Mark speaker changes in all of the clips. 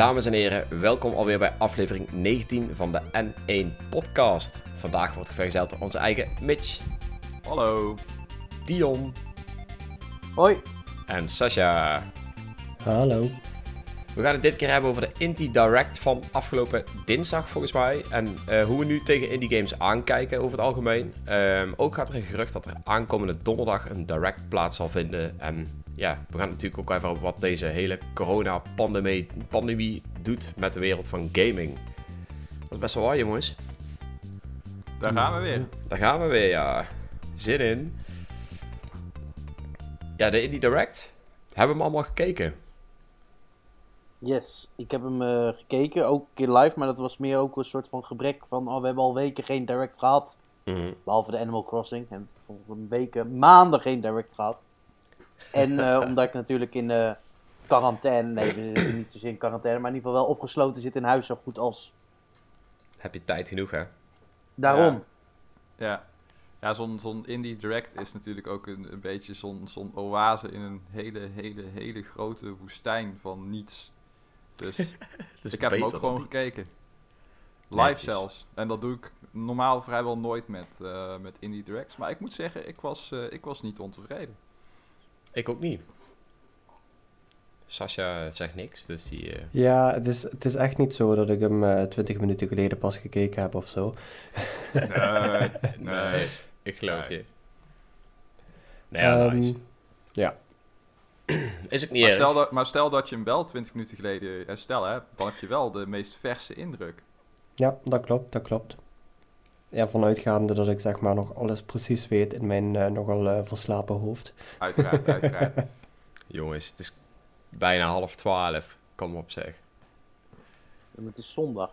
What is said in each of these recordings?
Speaker 1: Dames en heren, welkom alweer bij aflevering 19 van de N1 Podcast. Vandaag wordt vergezeld door onze eigen Mitch,
Speaker 2: Hallo.
Speaker 1: Dion
Speaker 3: Hoi.
Speaker 1: en Sasha.
Speaker 4: Hallo.
Speaker 1: We gaan het dit keer hebben over de Indie Direct van afgelopen dinsdag volgens mij. En eh, hoe we nu tegen indie games aankijken over het algemeen. Ehm, ook gaat er een gerucht dat er aankomende donderdag een Direct plaats zal vinden. En ja, we gaan natuurlijk ook even over wat deze hele corona-pandemie pandemie doet met de wereld van gaming. Dat is best wel waar jongens.
Speaker 2: Daar gaan we weer.
Speaker 1: Daar gaan we weer, ja. Zin in. Ja, de Indie Direct. Hebben we hem allemaal gekeken?
Speaker 3: Yes, ik heb hem eh, gekeken, ook een keer live, maar dat was meer ook een soort van gebrek van, oh, we hebben al weken geen direct gehad.
Speaker 1: Mhm.
Speaker 3: Behalve de Animal Crossing, en een weken, maanden geen direct gehad. En eh, omdat ik natuurlijk in de quarantaine, nee, niet zozeer in quarantaine, maar in ieder geval wel opgesloten zit in huis zo goed als.
Speaker 1: Heb je tijd genoeg, hè?
Speaker 3: Daarom.
Speaker 2: Ja, ja zo'n zo'n Indie Direct is natuurlijk ook een, een beetje zo'n zo'n oase in een hele, hele, hele grote woestijn van niets. Dus ik heb hem ook gewoon gekeken. Live
Speaker 1: Netjes.
Speaker 2: zelfs. En dat doe ik normaal vrijwel nooit met, eh, met Indie Directs. Maar ik moet zeggen, ik was, eh, ik was niet ontevreden.
Speaker 1: Ik ook niet. Sascha zegt niks, dus die... eh,
Speaker 4: Ja, het is, het is echt niet zo dat ik hem 20 minuten geleden pas gekeken heb of zo.
Speaker 2: Nee,
Speaker 1: nee, ik geloof
Speaker 2: Nee.
Speaker 1: je. Nou ja,
Speaker 4: Ehm,
Speaker 1: nice.
Speaker 4: ja.
Speaker 1: Is ook niet
Speaker 2: Maar
Speaker 1: erg.
Speaker 2: stel, dat, maar stel dat je hem wel 20 minuten geleden eh, stel, hè, dan heb je wel de meest verse indruk.
Speaker 4: ja, dat klopt, dat klopt. Ja, vanuitgaande dat ik zeg maar nog alles precies weet in mijn eh, nogal eh, verslapen hoofd.
Speaker 2: Uiteraard, uiteraard.
Speaker 1: Jongens, het is bijna half twaalf. Kom op zeg.
Speaker 3: En het is zondag.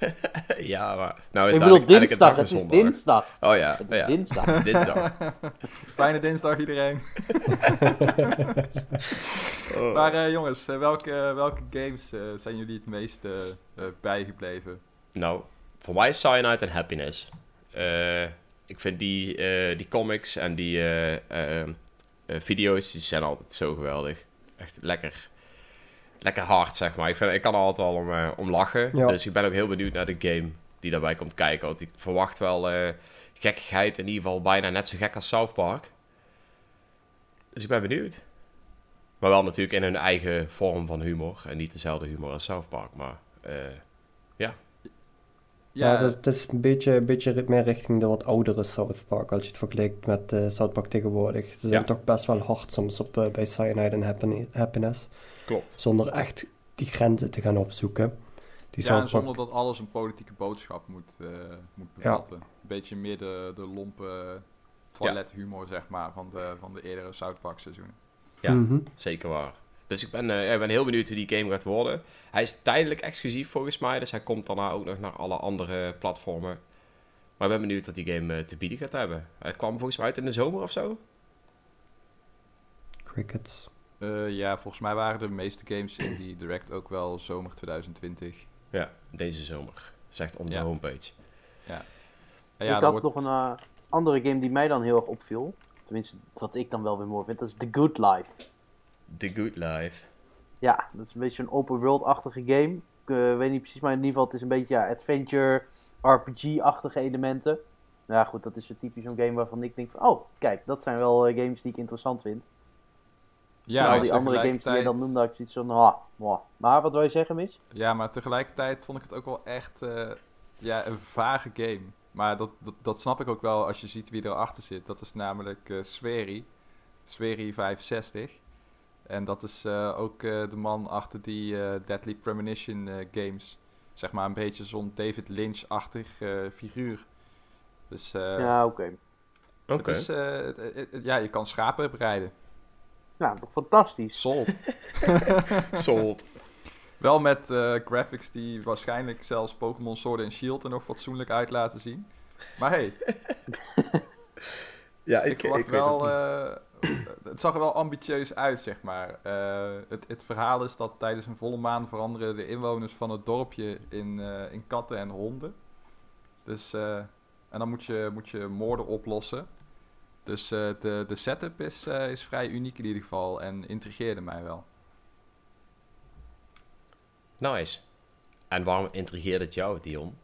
Speaker 1: ja, maar... Nou is
Speaker 3: ik
Speaker 1: het
Speaker 3: bedoel dinsdag,
Speaker 1: dag
Speaker 3: het
Speaker 1: van
Speaker 3: is dinsdag.
Speaker 1: Oh ja,
Speaker 3: Het is
Speaker 1: ja.
Speaker 3: dinsdag.
Speaker 1: dinsdag.
Speaker 2: Fijne dinsdag iedereen.
Speaker 1: Oh.
Speaker 2: Maar eh, jongens, eh, welke, welke games eh, zijn jullie het meest bijgebleven?
Speaker 1: Nou, voor mij is Cyanide en Happiness. Eh, ik vind die, eh, die comics en die eh, eh, eh, video's, die zijn altijd zo geweldig. Echt lekker, lekker hard, zeg maar. Ik, vind, ik kan er altijd wel om, eh, om lachen.
Speaker 4: Ja.
Speaker 1: Dus ik ben ook heel benieuwd naar de game die daarbij komt kijken. Want ik verwacht wel eh, gekkigheid, in ieder geval bijna net zo gek als South Park. Dus ik ben benieuwd. Maar wel natuurlijk in hun eigen vorm van humor. En niet dezelfde humor als South Park, maar... eh,
Speaker 4: Ja,
Speaker 2: Ja,
Speaker 4: dus het is een beetje, een beetje meer richting de wat oudere South Park als je het vergelijkt met eh South Park tegenwoordig. Ze zijn
Speaker 1: Ja.
Speaker 4: toch best wel hard soms op, bij Cyanide en Happine- Happiness,
Speaker 1: klopt.
Speaker 4: zonder echt die grenzen te gaan opzoeken. Die
Speaker 2: ja, en zonder dat alles een politieke boodschap moet, eh, moet bevatten. Een beetje meer de, de lompe toilethumor, zeg maar, van de, van de eerdere South Park seizoenen.
Speaker 1: Ja.
Speaker 4: Mhm.
Speaker 1: Zeker waar. Dus ik ben, eh, ik ben heel benieuwd hoe die game gaat worden. Hij is tijdelijk exclusief volgens mij, dus hij komt daarna ook nog naar alle andere platformen. Maar ik ben benieuwd wat die game eh, te bieden gaat hebben. Hij kwam volgens mij uit in de zomer of zo.
Speaker 4: Crickets.
Speaker 2: Eh, ja, volgens mij waren de meeste games in die Direct ook wel zomer 2020.
Speaker 1: Ja, deze zomer. Zegt onze
Speaker 2: Ja.
Speaker 1: homepage.
Speaker 2: En ja,
Speaker 3: ik had
Speaker 2: wordt-
Speaker 3: nog een eh, andere game die mij dan heel erg opviel. Tenminste, wat ik dan wel weer mooi vind. Dat is The Good Life.
Speaker 1: The Good Life.
Speaker 3: Ja, dat is een beetje een open world-achtige game. Ik eh, weet niet precies, maar in ieder geval het is een beetje ja, adventure, RPG-achtige elementen. Nou ja, goed, dat is zo typisch zo'n game waarvan ik denk van... Oh, kijk, dat zijn wel games die ik interessant vind.
Speaker 2: Ja,
Speaker 3: al
Speaker 2: maar
Speaker 3: die andere games die je dan
Speaker 2: tegelijkertijd-
Speaker 3: noemde, had ik zoiets van... Ah. Maar wat wil je zeggen, Mitch?
Speaker 2: Ja, maar tegelijkertijd vond ik het ook wel echt eh, ja, een vage game. Maar dat, dat, dat snap ik ook wel als je ziet wie erachter zit. Dat is namelijk eh Sweri. Sweri 65. En dat is eh, ook eh, de man achter die eh, Deadly Premonition eh, games. Zeg maar een beetje zo'n David Lynch-achtig eh, figuur. Dus eh,
Speaker 3: ja, oké.
Speaker 1: Oké.
Speaker 2: het is, eh, het- het- het- ja, je kan schapen bereiden.
Speaker 3: Nou, toch fantastisch.
Speaker 2: Sold.
Speaker 1: Sold.
Speaker 2: Wel met eh, graphics die waarschijnlijk zelfs Pokémon Sword en Shield er nog fatsoenlijk uit laten zien. Maar hey,
Speaker 1: Ja,
Speaker 2: ik, verwacht wel... eh, het zag er wel ambitieus uit, zeg maar. Eh, het, het verhaal is dat tijdens een volle maan veranderen de inwoners van het dorpje in, eh, in katten en honden. Dus, eh, en dan moet je, moet je moorden oplossen. Dus eh, de, de setup is, eh, is vrij uniek in ieder geval en intrigeerde mij wel.
Speaker 1: Nice. En waarom intrigeert het jou, Dion?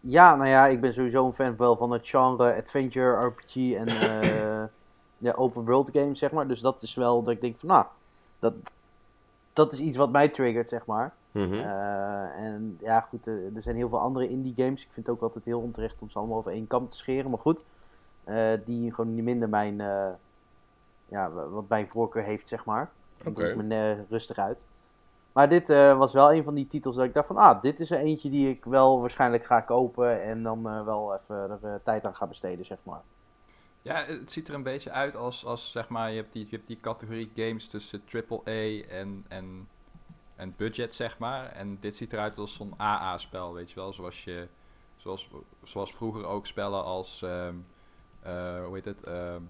Speaker 3: Ja, nou ja, ik ben sowieso een fan wel van het genre adventure, RPG en eh, ja, open world games, zeg maar. Dus dat is wel dat ik denk van, nou, dat, dat is iets wat mij triggert, zeg maar.
Speaker 1: Mhm.
Speaker 3: Eh, en ja, goed, er zijn heel veel andere indie games. Ik vind het ook altijd heel onterecht om ze allemaal over één kam te scheren. Maar goed, die gewoon niet minder mijn, eh, ja, wa- wat mijn voorkeur heeft, zeg maar. Doe ik me eh, rustig uit. Maar dit eh, was wel een van die titels dat ik dacht van, ah, dit is er eentje die ik wel waarschijnlijk ga kopen. En dan eh, wel even er eh, tijd aan ga besteden, zeg maar.
Speaker 2: Ja, het ziet er een beetje uit als, als zeg maar, je hebt die, je hebt die categorie games tussen AAA en, en, en budget, zeg maar. En dit ziet eruit als zo'n AA-spel, weet je wel. Zoals, je, zoals, zoals vroeger ook spellen als, ehm, eh, hoe heet het, ehm,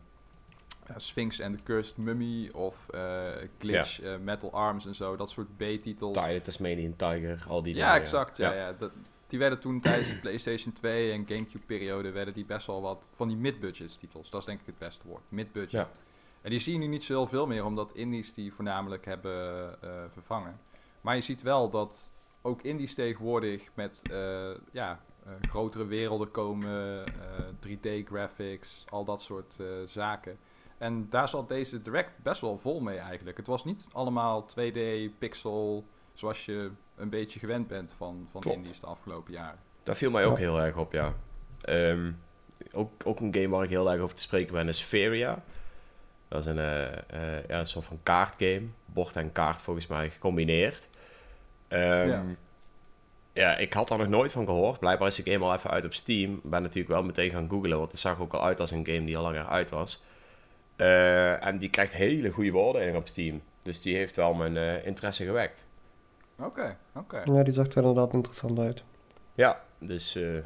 Speaker 2: eh, Sphinx and the Cursed Mummy of eh, Glitch, eh, Metal Arms en zo. Dat soort B-titels.
Speaker 1: Tasmanian Tiger, al die
Speaker 2: Ja,
Speaker 1: dingen,
Speaker 2: exact. Ja, ja. Dat, die werden toen tijdens de PlayStation 2 en GameCube-periode werden die best wel wat van die mid-budget titels. Dat is denk ik het beste woord. Mid-budget.
Speaker 1: Ja.
Speaker 2: En die zie je nu niet zo heel veel meer, omdat indies die voornamelijk hebben eh, vervangen. Maar je ziet wel dat ook indies tegenwoordig met eh, ja, eh, grotere werelden komen, eh, 3D-graphics, al dat soort eh, zaken. En daar zat deze Direct best wel vol mee eigenlijk. Het was niet allemaal 2D-pixel zoals je een beetje gewend bent van, van
Speaker 1: Klopt.
Speaker 2: indies de afgelopen jaren.
Speaker 1: Dat viel mij ook
Speaker 4: Ja.
Speaker 1: heel erg op, ja. Ehm, ook, ook een game waar ik heel erg over te spreken ben is Feria. Dat is een, eh, eh, ja, een soort van kaartgame. Bord en kaart volgens mij gecombineerd. Ehm,
Speaker 2: Ja.
Speaker 1: Ja. ik had daar nog nooit van gehoord. Blijkbaar is ik eenmaal even uit op Steam. Ben natuurlijk wel meteen gaan googlen, want het zag ook al uit als een game die al langer uit was. Eh, en die krijgt hele goede beoordelingen op Steam. Dus die heeft wel mijn eh, interesse gewekt.
Speaker 2: Oké, oké.
Speaker 4: Ja, die zag er inderdaad interessant uit.
Speaker 1: Ja, dus eh,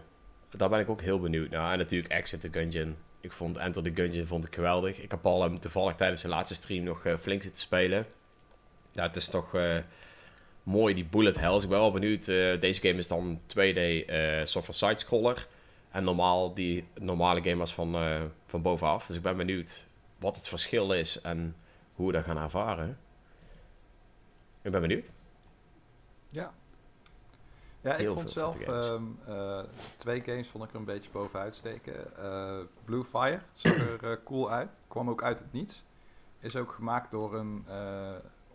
Speaker 1: daar ben ik ook heel benieuwd naar. En natuurlijk Exit the Gungeon. Ik vond Enter the Gungeon vond ik geweldig. Ik heb al hem toevallig tijdens de laatste stream nog flink zitten spelen. Ja, het is toch eh, mooi, die bullet hells. Ik ben wel benieuwd. eh, deze game is dan 2D eh soort van sidescroller. En normaal, die normale game was van, eh, van bovenaf. Dus ik ben benieuwd wat het verschil is en hoe we dat gaan ervaren. Ik ben benieuwd.
Speaker 2: Ja. Ja, ik vond zelf ehm, eh, twee games vond ik er een beetje bovenuit steken. Eh, Blue Fire zag er cool uit. Kwam ook uit het niets. Is ook gemaakt door een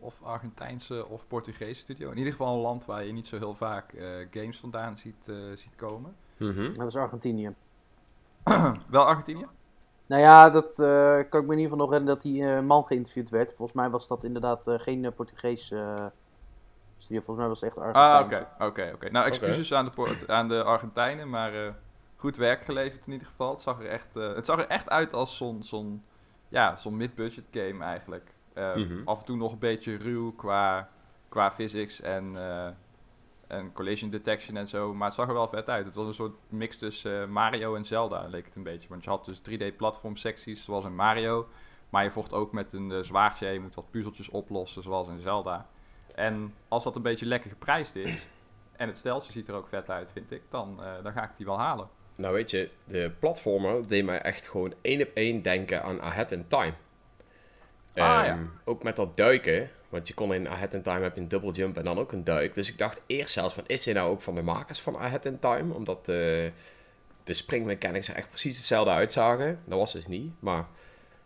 Speaker 2: of Argentijnse of Portugese studio. In ieder geval een land waar je niet zo heel vaak eh, games vandaan ziet, eh, ziet komen.
Speaker 1: Mhm.
Speaker 3: Dat was Argentinië.
Speaker 2: Wel Argentinië?
Speaker 3: Nou ja, dat eh, kan ik me in ieder geval nog herinneren dat die eh, man geïnterviewd werd. Volgens mij was dat inderdaad eh, geen uh, Portugees studio. Volgens mij was het echt
Speaker 2: Ah,
Speaker 3: Argentijns.
Speaker 2: oké. oké, oké. Nou, excuses aan, de Port- aan de Argentijnen, maar eh, goed werk geleverd in ieder geval. Het zag er echt, eh, het zag er echt uit als zo'n zo'n ja, zo'n mid-budget game eigenlijk. Eh,
Speaker 1: Mhm.
Speaker 2: Af en toe nog een beetje ruw qua, qua physics en, eh, en collision detection en zo. Maar het zag er wel vet uit. Het was een soort mix tussen eh, Mario en Zelda, leek het een beetje. Want je had dus 3D-platform secties zoals in Mario. Maar je vocht ook met een uh, zwaardje. Je moet wat puzzeltjes oplossen zoals in Zelda. En als dat een beetje lekker geprijsd is, en het steltje ziet er ook vet uit, vind ik, dan, eh, dan ga ik die wel halen.
Speaker 1: Nou weet je, de platformer deed mij echt gewoon één op één denken aan Ahead in Time.
Speaker 2: Ah, ja.
Speaker 1: Ehm, Ook met dat duiken, want je kon in Ahead in Time heb je een double jump en dan ook een duik. Dus ik dacht eerst zelfs van, is dit nou ook van de makers van Ahead in Time? Omdat eh, de springmechanics er echt precies hetzelfde uitzagen. Dat was dus niet, maar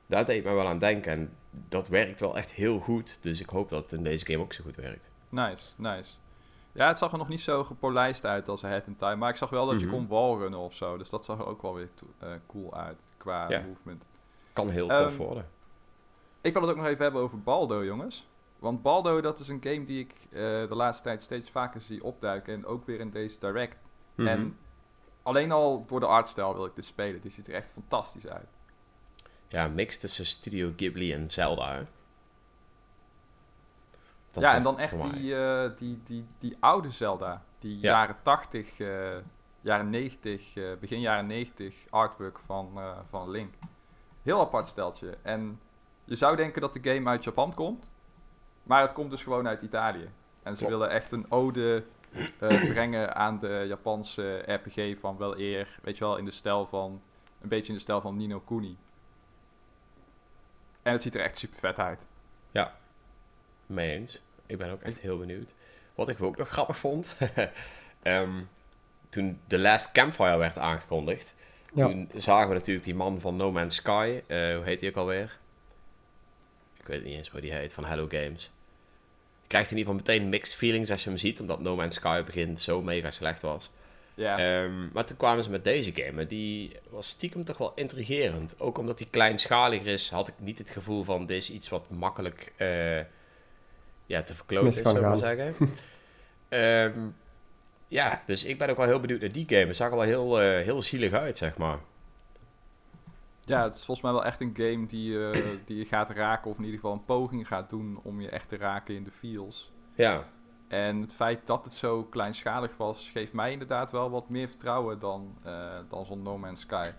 Speaker 1: daar deed mij wel aan denken. En dat werkt wel echt heel goed, dus ik hoop dat het in deze game ook zo goed werkt.
Speaker 2: Nice, nice. Ja, het zag er nog niet zo gepolijst uit als Ahead in Time, maar ik zag wel dat
Speaker 1: Mhm.
Speaker 2: je kon wallrunnen of zo. Dus dat zag er ook wel weer eh, cool uit qua
Speaker 1: Ja.
Speaker 2: movement.
Speaker 1: Kan heel
Speaker 2: Ehm,
Speaker 1: tof worden.
Speaker 2: Ik wil het ook nog even hebben over Baldo, jongens. Want Baldo, dat is een game die ik eh, de laatste tijd steeds vaker zie opduiken. En ook weer in deze direct.
Speaker 1: Mhm.
Speaker 2: En alleen al door de artstijl wil ik dit spelen. Die ziet er echt fantastisch uit.
Speaker 1: Ja, mix tussen Studio Ghibli en Zelda. Hè? Dat
Speaker 2: ja, en dan echt
Speaker 1: voor
Speaker 2: die, eh, die, die, die oude Zelda. Die
Speaker 1: Ja.
Speaker 2: jaren 80, eh, jaren 90, eh, begin jaren 90 artwork van, van Link. Heel apart steltje. En je zou denken dat de game uit Japan komt. Maar het komt dus gewoon uit Italië. En ze
Speaker 1: Klopt.
Speaker 2: willen echt een ode eh, brengen aan de Japanse RPG van wel eer. Weet je wel, in de stijl van een beetje in de stijl van Nino Kuni. En het ziet er echt super vet uit.
Speaker 1: Mee eens. Ik ben ook echt heel benieuwd. Wat ik ook nog grappig vond. ehm, toen The Last Campfire werd aangekondigd.
Speaker 4: Ja.
Speaker 1: Toen zagen we natuurlijk die man van No Man's Sky. eh, hoe heet hij ook alweer? Ik weet niet eens hoe die heet. Van Hello Games. Je krijgt in ieder geval meteen mixed feelings als je hem ziet. Omdat No Man's Sky begin zo mega slecht was.
Speaker 2: Ja,
Speaker 1: Ehm, maar toen kwamen ze met deze game. En die was stiekem toch wel intrigerend. Ook omdat die kleinschaliger is, had ik niet het gevoel van dit is iets wat makkelijk eh, ja, te verkloten is, zou ik maar zeggen. Ehm, ja, dus ik ben ook wel heel benieuwd naar die game. Het zag er wel heel, eh, heel zielig uit, zeg maar.
Speaker 2: Ja, het is volgens mij wel echt een game die, eh, die je gaat raken. Of in ieder geval een poging gaat doen om je echt te raken in de feels.
Speaker 1: Ja,
Speaker 2: En het feit dat het zo kleinschalig was, geeft mij inderdaad wel wat meer vertrouwen dan, eh, dan zo'n No Man's Sky.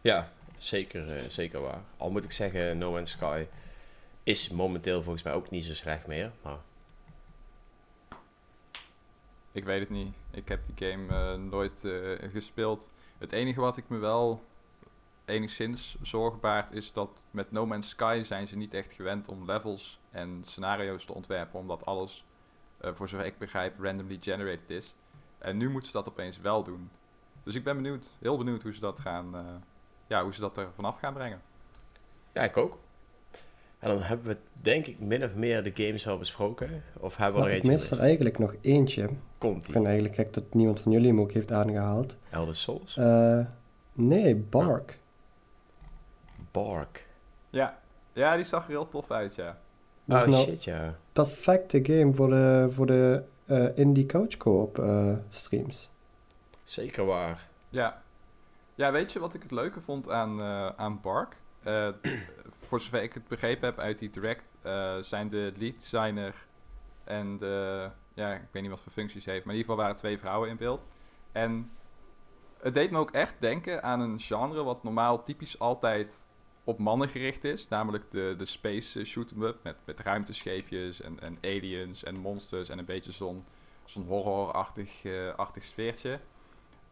Speaker 1: ja zeker, eh, zeker waar. Al moet ik zeggen, No Man's Sky is momenteel volgens mij ook niet zo slecht meer. Maar
Speaker 2: Ik weet het niet. Ik heb die game nooit gespeeld. Het enige wat ik me wel enigszins zorgen baart is dat met No Man's Sky zijn ze niet echt gewend om levels en scenario's te ontwerpen, omdat alles, eh, voor zover ik begrijp, randomly generated is. En nu moeten ze dat opeens wel doen. Dus ik ben benieuwd, heel benieuwd hoe ze dat gaan, eh, ja, hoe ze dat er vanaf gaan brengen.
Speaker 1: ja, ik ook. En dan hebben we denk ik min of meer de games wel besproken. Of hebben we er
Speaker 4: ik
Speaker 1: eentje
Speaker 4: mis er eigenlijk nog eentje.
Speaker 1: Komt
Speaker 4: Ik vind eigenlijk gek dat niemand van jullie hem ook heeft aangehaald.
Speaker 1: Elder Souls?
Speaker 4: Eh, nee, Bark.
Speaker 1: Bark.
Speaker 2: Ja. ja, die zag er heel tof uit, ja.
Speaker 1: Oh
Speaker 4: nou
Speaker 1: shit, ja.
Speaker 4: perfecte game voor de, voor de eh, indie couch co-op eh, streams.
Speaker 1: Zeker waar.
Speaker 2: Ja. ja, weet je wat ik het leuke vond aan, eh, aan Bark? Eh, voor zover ik het begrepen heb uit die direct, eh, zijn de lead designer en de, ja, ik weet niet wat voor functies hij heeft, maar in ieder geval waren twee vrouwen in beeld. En het deed me ook echt denken aan een genre wat normaal typisch altijd op mannen gericht is, namelijk de, de space shoot 'em up met, met ruimtescheepjes en, en aliens en monsters en een beetje zo'n zo'n horrorachtig eh, achtig sfeertje.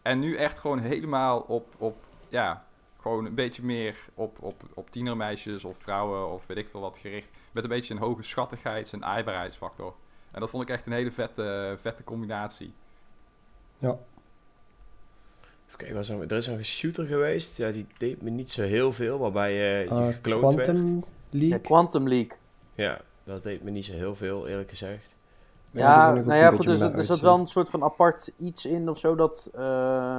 Speaker 2: En nu echt gewoon helemaal op, op ja, gewoon een beetje meer op, op, op tienermeisjes of vrouwen of weet ik veel wat gericht. Met een beetje een hoge schattigheids- en aaibaarheidsfactor. En dat vond ik echt een hele vette, vette combinatie.
Speaker 1: Even kijken, was er, er is een shooter geweest. Ja, die deed me niet zo heel veel. Waarbij je, je
Speaker 4: Eh,
Speaker 1: gekloond werd.
Speaker 4: Quantum League.
Speaker 3: Ja, Quantum League.
Speaker 1: Ja, dat deed me niet zo heel veel, eerlijk gezegd.
Speaker 3: Ja,
Speaker 4: ook
Speaker 3: nou ja, goed, er
Speaker 4: met
Speaker 3: er zat wel een soort van apart iets in of zo dat... eh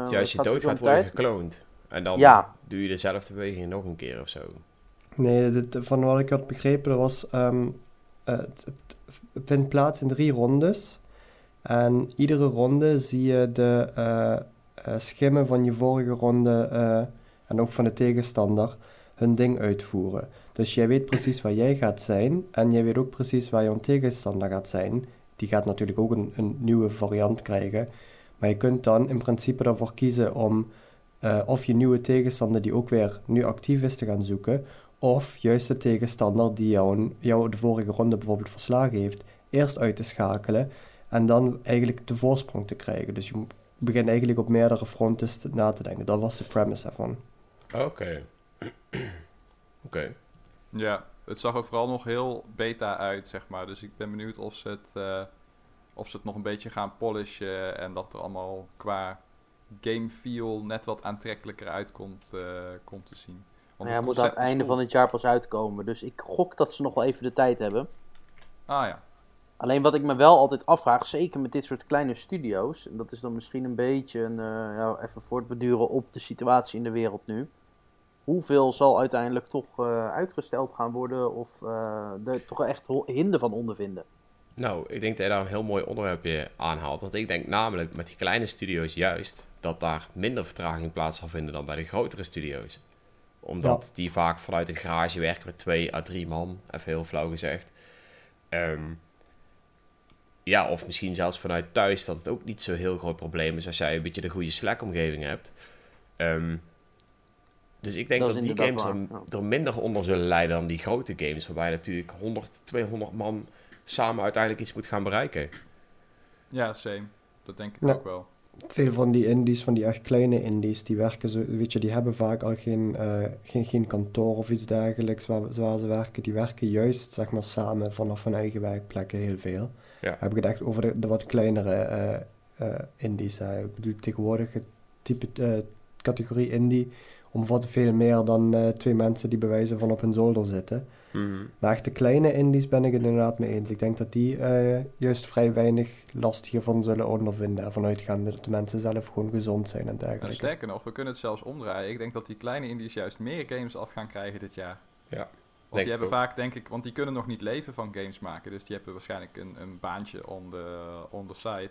Speaker 1: ja, als je
Speaker 3: gaat
Speaker 1: dood
Speaker 3: het om
Speaker 1: gaat worden
Speaker 3: tijd?
Speaker 1: gekloond. En dan
Speaker 3: Ja.
Speaker 1: doe je dezelfde beweging nog een keer of zo.
Speaker 4: Nee, dit- van wat ik had begrepen, dat was, ehm, eh, het, het vindt plaats in drie rondes. En iedere ronde zie je de eh, eh, schimmen van je vorige ronde eh, en ook van de tegenstander hun ding uitvoeren. Dus jij weet precies waar jij gaat zijn en jij weet ook precies waar jouw tegenstander gaat zijn. Die gaat natuurlijk ook een, een nieuwe variant krijgen. Maar je kunt dan in principe ervoor kiezen om eh, of je nieuwe tegenstander die ook weer nu actief is te gaan zoeken, of juist de tegenstander die jou, jou de vorige ronde bijvoorbeeld verslagen heeft, eerst uit te schakelen en dan eigenlijk de voorsprong te krijgen. Dus je begint eigenlijk op meerdere fronten te- na te denken. Dat was de premise ervan.
Speaker 1: Oké. Oké.
Speaker 2: Ja, het zag er vooral nog heel beta uit, zeg maar. Dus ik ben benieuwd of ze het, eh, of ze het nog een beetje gaan polishen en dat er allemaal qua game feel net wat aantrekkelijker uitkomt eh, komt te zien. Want
Speaker 3: Nou ja,
Speaker 2: het
Speaker 3: moet aan het einde
Speaker 2: cool.
Speaker 3: van het jaar pas uitkomen. Dus ik gok dat ze nog wel even de tijd hebben.
Speaker 2: Ah ja.
Speaker 3: Alleen wat ik me wel altijd afvraag, zeker met dit soort kleine studio's, en dat is dan misschien een beetje een, eh, ja, even voortbeduren op de situatie in de wereld nu. Hoeveel zal uiteindelijk toch eh, uitgesteld gaan worden of eh er toch echt hinder van ondervinden?
Speaker 1: Nou, ik denk dat je daar een heel mooi onderwerpje aanhaalt. Want ik denk namelijk met die kleine studio's juist dat daar minder vertraging plaats zal vinden dan bij de grotere studio's. Omdat die vaak vanuit een garage werken met twee à drie man, even heel flauw gezegd. Ehm, ja, of misschien zelfs vanuit thuis dat het ook niet zo'n heel groot probleem is als jij een beetje de goede Slack-omgeving hebt. Ehm, dus ik denk
Speaker 3: Dat
Speaker 1: die games er,
Speaker 3: ja.
Speaker 1: er minder onder zullen lijden dan die grote games, waarbij natuurlijk 100, 200 man samen uiteindelijk iets moet gaan bereiken.
Speaker 2: Ja, same. Dat denk ik ook wel.
Speaker 4: veel van die indies, van die echt kleine indies, die werken zo, weet je, die hebben vaak al geen, eh, geen, geen kantoor of iets dergelijks waar, waar ze werken. Die werken juist, zeg maar, samen vanaf hun eigen werkplekken heel veel.
Speaker 1: Ja.
Speaker 4: Heb ik het echt over de, de wat kleinere eh, eh, indies. Ik bedoel, tegenwoordig het type eh, categorie indie omvat veel meer dan twee mensen die bewijzen van op hun zolder zitten.
Speaker 1: Mhm.
Speaker 4: Maar echt de kleine indies ben ik het inderdaad mee eens. Ik denk dat die eh, juist vrij weinig last hiervan zullen ondervinden. Ervan uitgaande dat de mensen zelf gewoon gezond zijn en
Speaker 2: En
Speaker 4: dergelijke.
Speaker 2: sterker nog, we kunnen het zelfs omdraaien. Ik denk dat die kleine indies juist meer games af gaan krijgen dit jaar.
Speaker 1: Ja,
Speaker 2: Want
Speaker 1: denk
Speaker 2: die hebben
Speaker 1: ook.
Speaker 2: vaak, denk ik, want die kunnen nog niet leven van games maken. Dus die hebben waarschijnlijk een, een baantje on the, on the side.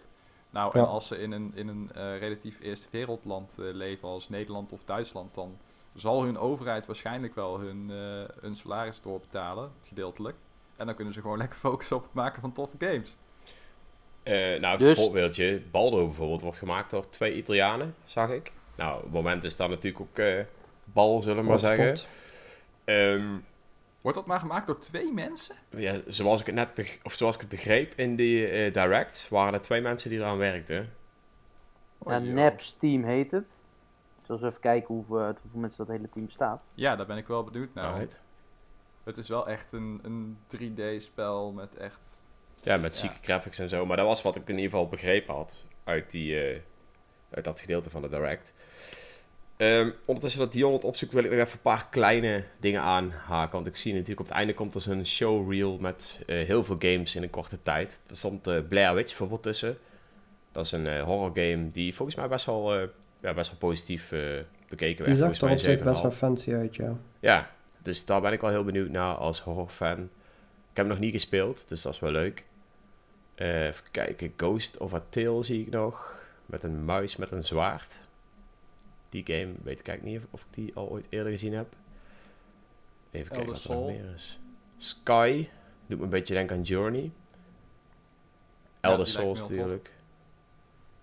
Speaker 2: Nou,
Speaker 4: Ja.
Speaker 2: en als ze in een, in een eh, relatief eerste wereldland eh, leven als Nederland of Duitsland, dan zal hun overheid waarschijnlijk wel hun, eh, hun salaris doorbetalen, gedeeltelijk. En dan kunnen ze gewoon lekker focussen op het maken van toffe games.
Speaker 1: Eh, nou,
Speaker 3: Dus-
Speaker 1: een voorbeeldje. Baldo bijvoorbeeld wordt gemaakt door twee Italianen, zag ik. Nou, op het moment is dat natuurlijk ook eh, bal, zullen we maar zeggen.
Speaker 4: Hotspot.
Speaker 2: Wordt dat maar gemaakt door twee mensen?
Speaker 1: ja, zoals ik het net of zoals ik het begreep in die eh, direct, waren er twee mensen die eraan werkten.
Speaker 3: Ja,
Speaker 2: Oh, joh.
Speaker 3: Naps Team heet het. Zullen we even kijken hoeveel, uit hoeveel mensen dat hele team bestaat.
Speaker 2: Ja, daar ben ik wel benieuwd naar.
Speaker 1: Right.
Speaker 2: Het is wel echt een, een 3D-spel met echt...
Speaker 1: Ja, met
Speaker 2: Ja.
Speaker 1: zieke graphics en zo. Maar dat was wat ik in ieder geval begrepen had uit, die, eh, uit dat gedeelte van de direct. Ehm, ondertussen dat Dion het opzoekt, wil ik nog even een paar kleine dingen aanhaken. Want ik zie natuurlijk op het einde komt er zo'n showreel met eh, heel veel games in een korte tijd. Er stond eh, Blair Witch bijvoorbeeld tussen. Dat is een eh, horror game die volgens mij best wel, ja, best wel positief bekeken
Speaker 4: Die
Speaker 1: werd.
Speaker 4: zag er op zich best wel
Speaker 1: 7,5.
Speaker 4: fancy uit, ja.
Speaker 1: Ja, dus daar ben ik wel heel benieuwd naar als horrorfan. Ik heb hem nog niet gespeeld, dus dat is wel leuk. Even kijken, Ghost of a Tale zie ik nog. Met een muis met een zwaard. Die game weet ik eigenlijk niet of, ik die al ooit eerder gezien heb. Even kijken wat er nog meer is. Sky, doet me een beetje denken aan Journey. Elder Souls natuurlijk.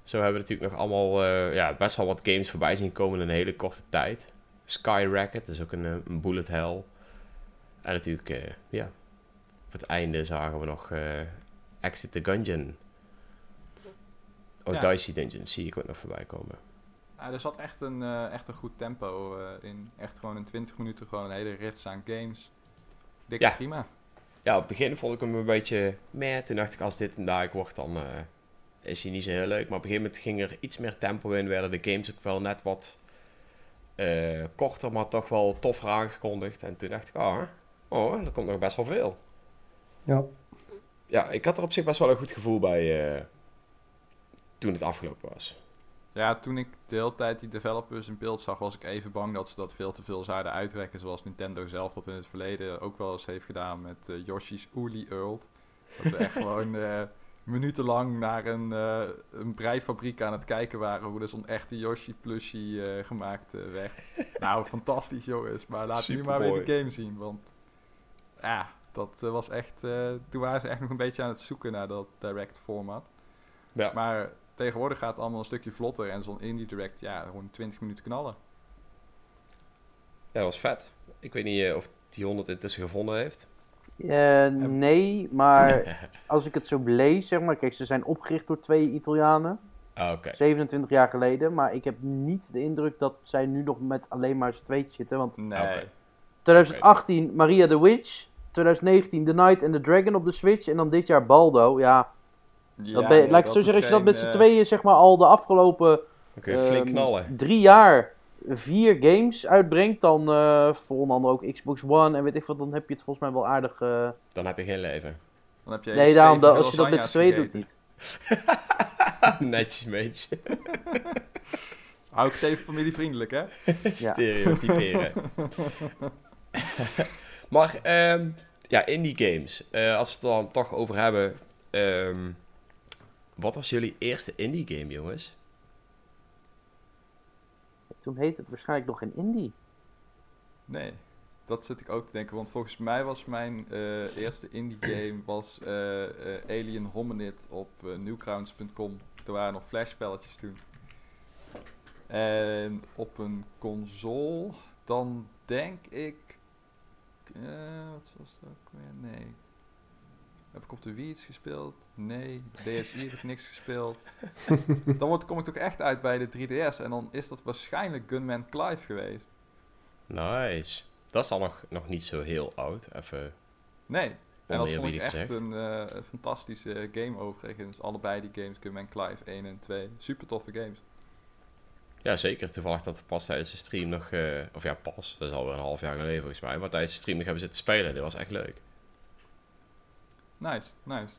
Speaker 1: Zo hebben we natuurlijk nog allemaal eh, ja, best wel wat games voorbij zien komen in een hele korte tijd. Skyrocket is ook een, eh, een bullet hell. En natuurlijk, eh, ja, op het einde zagen we nog Exit the Gungeon. Oh,
Speaker 2: Ja.
Speaker 1: Dicey Dungeon zie ik ook nog voorbij komen.
Speaker 2: Ja, er zat echt een, eh, echt een goed tempo eh, in. Echt gewoon in 20 minuten gewoon een hele rits aan games. Dikke
Speaker 1: Ja.
Speaker 2: prima.
Speaker 1: Ja, op het begin vond ik hem een beetje meh. Toen dacht ik, als dit een dag wordt, dan eh, is hij niet zo heel leuk. Maar op een gegeven moment ging er iets meer tempo in. Werden de games ook wel net wat eh, korter, maar toch wel toffer aangekondigd. En toen dacht ik, ah, oh, er komt nog best wel veel.
Speaker 4: Ja,
Speaker 1: Ja, ik had er op zich best wel een goed gevoel bij eh, toen het afgelopen was.
Speaker 2: Ja, toen ik de hele tijd die developers in beeld zag, was ik even bang dat ze dat veel te veel zouden uitrekken. Zoals Nintendo zelf dat in het verleden ook wel eens heeft gedaan met eh, Yoshi's Woolly World. Dat we echt gewoon eh, minutenlang naar een, eh, een breifabriek aan het kijken waren hoe er zo'n echte Yoshi plushie gemaakt werd. nou, fantastisch jongens. Maar laat nu maar weer die game zien, want ja, dat was echt... toen waren ze echt nog een beetje aan het zoeken naar dat direct format.
Speaker 1: Ja.
Speaker 2: Maar tegenwoordig gaat het allemaal een stukje vlotter en zo'n indie direct, ja, gewoon 20 minuten knallen.
Speaker 1: Ja, dat was vet. Ik weet niet eh, of die 100 intussen gevonden heeft.
Speaker 3: Eh, nee, maar als ik het zo lees, zeg maar, kijk, ze zijn opgericht door twee Italianen,
Speaker 1: Ah, Oké.
Speaker 3: 27 jaar geleden, maar ik heb niet de indruk dat zij nu nog met alleen maar z'n tweetjes zitten, want
Speaker 2: Nee.
Speaker 1: Oké.
Speaker 3: 2018 Maria the Witch, 2019 The Knight and the Dragon op de Switch en dan dit jaar Baldo, ja.
Speaker 2: Ja,
Speaker 3: dat ben,
Speaker 2: nee,
Speaker 3: laat ik
Speaker 2: dat
Speaker 3: zo zeggen, als je dat met z'n
Speaker 2: eh,
Speaker 3: tweeën zeg maar al de afgelopen ehm,
Speaker 1: knallen.
Speaker 3: drie jaar vier games uitbrengt, dan eh, voor onder andere ook Xbox One en weet ik wat, dan heb je het volgens mij wel aardig... eh,
Speaker 1: Dan heb je geen leven.
Speaker 2: Dan heb je
Speaker 3: Nee, daarom, dat, als je dat met z'n tweeën doet niet.
Speaker 1: Netjes, meetje.
Speaker 2: Hou ik het even familievriendelijk, hè?
Speaker 1: Stereotyperen. maar, ehm, ja, indie games. Eh, als we het er dan toch over hebben. ehm, wat was jullie eerste indie game, jongens?
Speaker 3: Toen heette het waarschijnlijk nog geen indie.
Speaker 2: Nee, dat zit ik ook te denken. Want volgens mij was mijn eh, eerste indie game was, eh, eh, Alien Hominid op newgrounds.com. Er waren nog flashspelletjes toen. En op een console, dan denk ik... wat was dat ook weer? Nee. Heb ik op de Wii iets gespeeld? Nee. DSi heb ik niks gespeeld. dan word, kom ik toch echt uit bij de 3DS. En dan is dat waarschijnlijk Gunman Clive geweest.
Speaker 1: Nice. Dat is dan nog, nog niet zo heel oud. Even
Speaker 2: Nee. En dat vond ik echt
Speaker 1: gezegd.
Speaker 2: een eh, fantastische game overigens. Allebei die games, Gunman Clive 1 en 2. Super toffe games.
Speaker 1: Ja, zeker. Toevallig dat we pas tijdens de stream nog... eh, of ja, pas. Dat is alweer een half jaar geleden volgens mij. Maar tijdens de stream nog hebben zitten spelen. Dat was echt leuk.
Speaker 2: Nice, nice.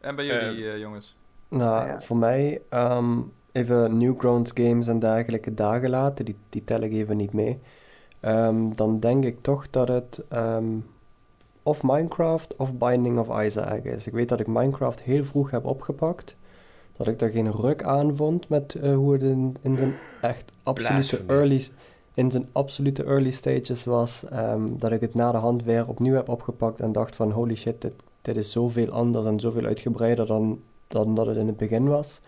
Speaker 2: En bij jullie, eh, jongens?
Speaker 4: Nou,
Speaker 3: Ja.
Speaker 4: voor mij, ehm, even Newgrounds games en dergelijke dagen laten, die, die tel ik even niet mee. Ehm, dan denk ik toch dat het ehm, of Minecraft of Binding of Isaac is. Ik weet dat ik Minecraft heel vroeg heb opgepakt. Dat ik daar geen ruk aan vond met eh, hoe het in, in zijn echt absolute early, in zijn absolute early stages was. ehm, dat ik het na de hand weer opnieuw heb opgepakt en dacht van holy shit, dit, dit is zoveel anders en zoveel uitgebreider dan, dan dat het in het begin was.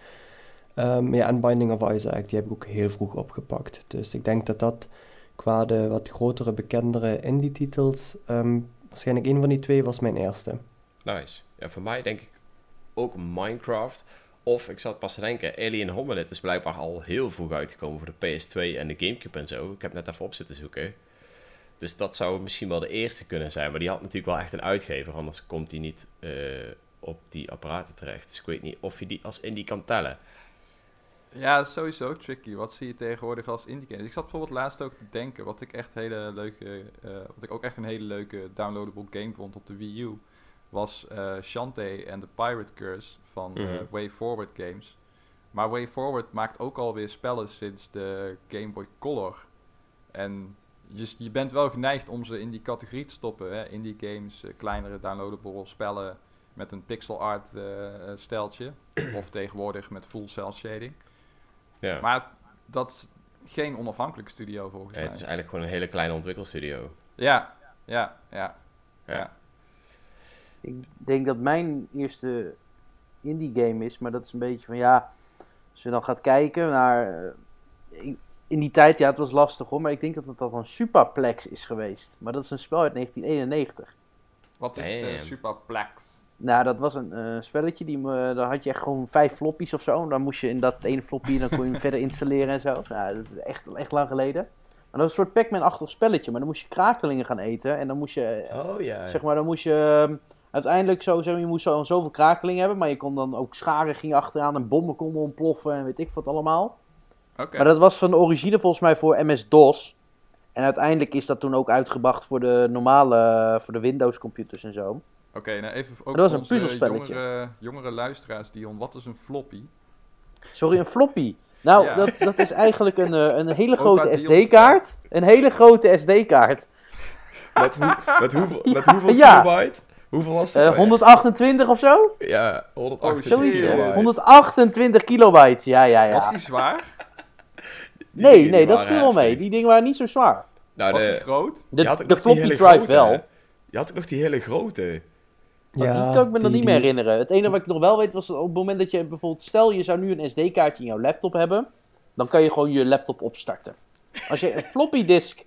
Speaker 4: Ja, en Binding of Isaac, die heb ik ook heel vroeg opgepakt. Dus ik denk dat dat qua de wat grotere, bekendere indie-titels, ehm, waarschijnlijk een van die twee was mijn eerste.
Speaker 1: Nice. Ja, voor mij denk ik ook Minecraft. Of ik zat pas te denken, Alien Hominid is blijkbaar al heel vroeg uitgekomen voor de PS2 en de Gamecube en zo. Ik heb net even op zitten zoeken. Dus dat zou misschien wel de eerste kunnen zijn. Maar die had natuurlijk wel echt een uitgever, anders komt die niet eh, op die apparaten terecht. Dus ik weet niet of je die als indie kan tellen.
Speaker 2: Ja, dat is sowieso tricky. Wat zie je tegenwoordig als indie games? Ik zat bijvoorbeeld laatst ook te denken, wat ik echt hele leuke, eh, wat ik ook echt een hele leuke downloadable game vond op de Wii U, was eh Shantae and the Pirate Curse van
Speaker 1: Mhm.
Speaker 2: Way Forward Games. Maar Way Forward maakt ook alweer spellen sinds de Game Boy Color. En je, je bent wel geneigd om ze in die categorie te stoppen. Hè? Indie games, eh, kleinere downloadable spellen met een pixel art eh, eh, steltje. of tegenwoordig met full cell shading.
Speaker 1: Ja.
Speaker 2: Maar dat is geen onafhankelijke studio volgens
Speaker 1: Ja,
Speaker 2: mij.
Speaker 1: het is eigenlijk gewoon een hele kleine ontwikkelstudio.
Speaker 2: Ja, ja, ja.
Speaker 1: Ja.
Speaker 2: Ja.
Speaker 3: Ik denk dat mijn eerste indie game is, maar dat is een beetje van ja, als je dan gaat kijken naar. eh, in- die tijd, ja, het was lastig hoor, maar ik denk dat het dan een Superplex is geweest. Maar dat is een spel uit 1991.
Speaker 2: Wat is eh,
Speaker 1: Damn.
Speaker 2: Superplex?
Speaker 3: Nou, dat was een eh, spelletje, die, me- daar had je echt gewoon vijf floppies of zo. En dan moest je in dat ene floppy, dan kon je hem verder installeren en zo. Nou, dat is echt, echt lang geleden. Maar dat was een soort Pac-Man-achtig spelletje, maar dan moest je krakelingen gaan eten. En dan moest je, eh,
Speaker 1: Oh ja.
Speaker 3: zeg maar, dan moest je ehm, uiteindelijk sowieso, je moest zo, zoveel krakelingen hebben. Maar je kon dan ook scharen ging achteraan en bommen konden ontploffen en weet ik wat allemaal. Maar dat was van de origine volgens mij voor MS-DOS. En uiteindelijk is dat toen ook uitgebracht voor de normale, voor de Windows-computers en zo.
Speaker 2: Oké, nou even ook
Speaker 3: Dat was
Speaker 2: voor
Speaker 3: een puzzelspelletje.
Speaker 2: Jongere, jongere luisteraars, Dion, wat is een floppy?
Speaker 3: Sorry, een floppy. Nou,
Speaker 2: Ja.
Speaker 3: dat, dat is eigenlijk een, eh, een hele grote SD-kaart. Een hele grote SD-kaart.
Speaker 1: Met, hoe, met, hoeveel, met
Speaker 3: Ja,
Speaker 1: hoeveel
Speaker 3: ja.
Speaker 1: kilobyte? Hoeveel was dat?
Speaker 3: Eh,
Speaker 1: nou
Speaker 3: 128 of zo?
Speaker 1: Ja, 128
Speaker 2: Oh,
Speaker 3: Zoiets.
Speaker 2: shit.
Speaker 3: eh,
Speaker 1: kilobyte.
Speaker 3: 128 kilobyte, ja, ja, ja.
Speaker 2: Was die zwaar?
Speaker 1: Die
Speaker 3: nee, nee, dat viel wel mee. Die dingen waren niet zo zwaar.
Speaker 1: Nou,
Speaker 2: Was die
Speaker 1: de,
Speaker 2: groot?
Speaker 3: De,
Speaker 1: je had ook
Speaker 3: de
Speaker 1: nog die
Speaker 3: floppy drive
Speaker 1: grote,
Speaker 3: wel.
Speaker 1: hè? Je had ook nog die hele grote.
Speaker 3: Maar die kan ik me nog
Speaker 4: die-
Speaker 3: niet meer herinneren. Het enige wat ik nog wel weet was op het moment dat je bijvoorbeeld... Stel je zou nu een SD-kaartje in jouw laptop hebben. Dan kan je gewoon je laptop opstarten. Als je een floppy disk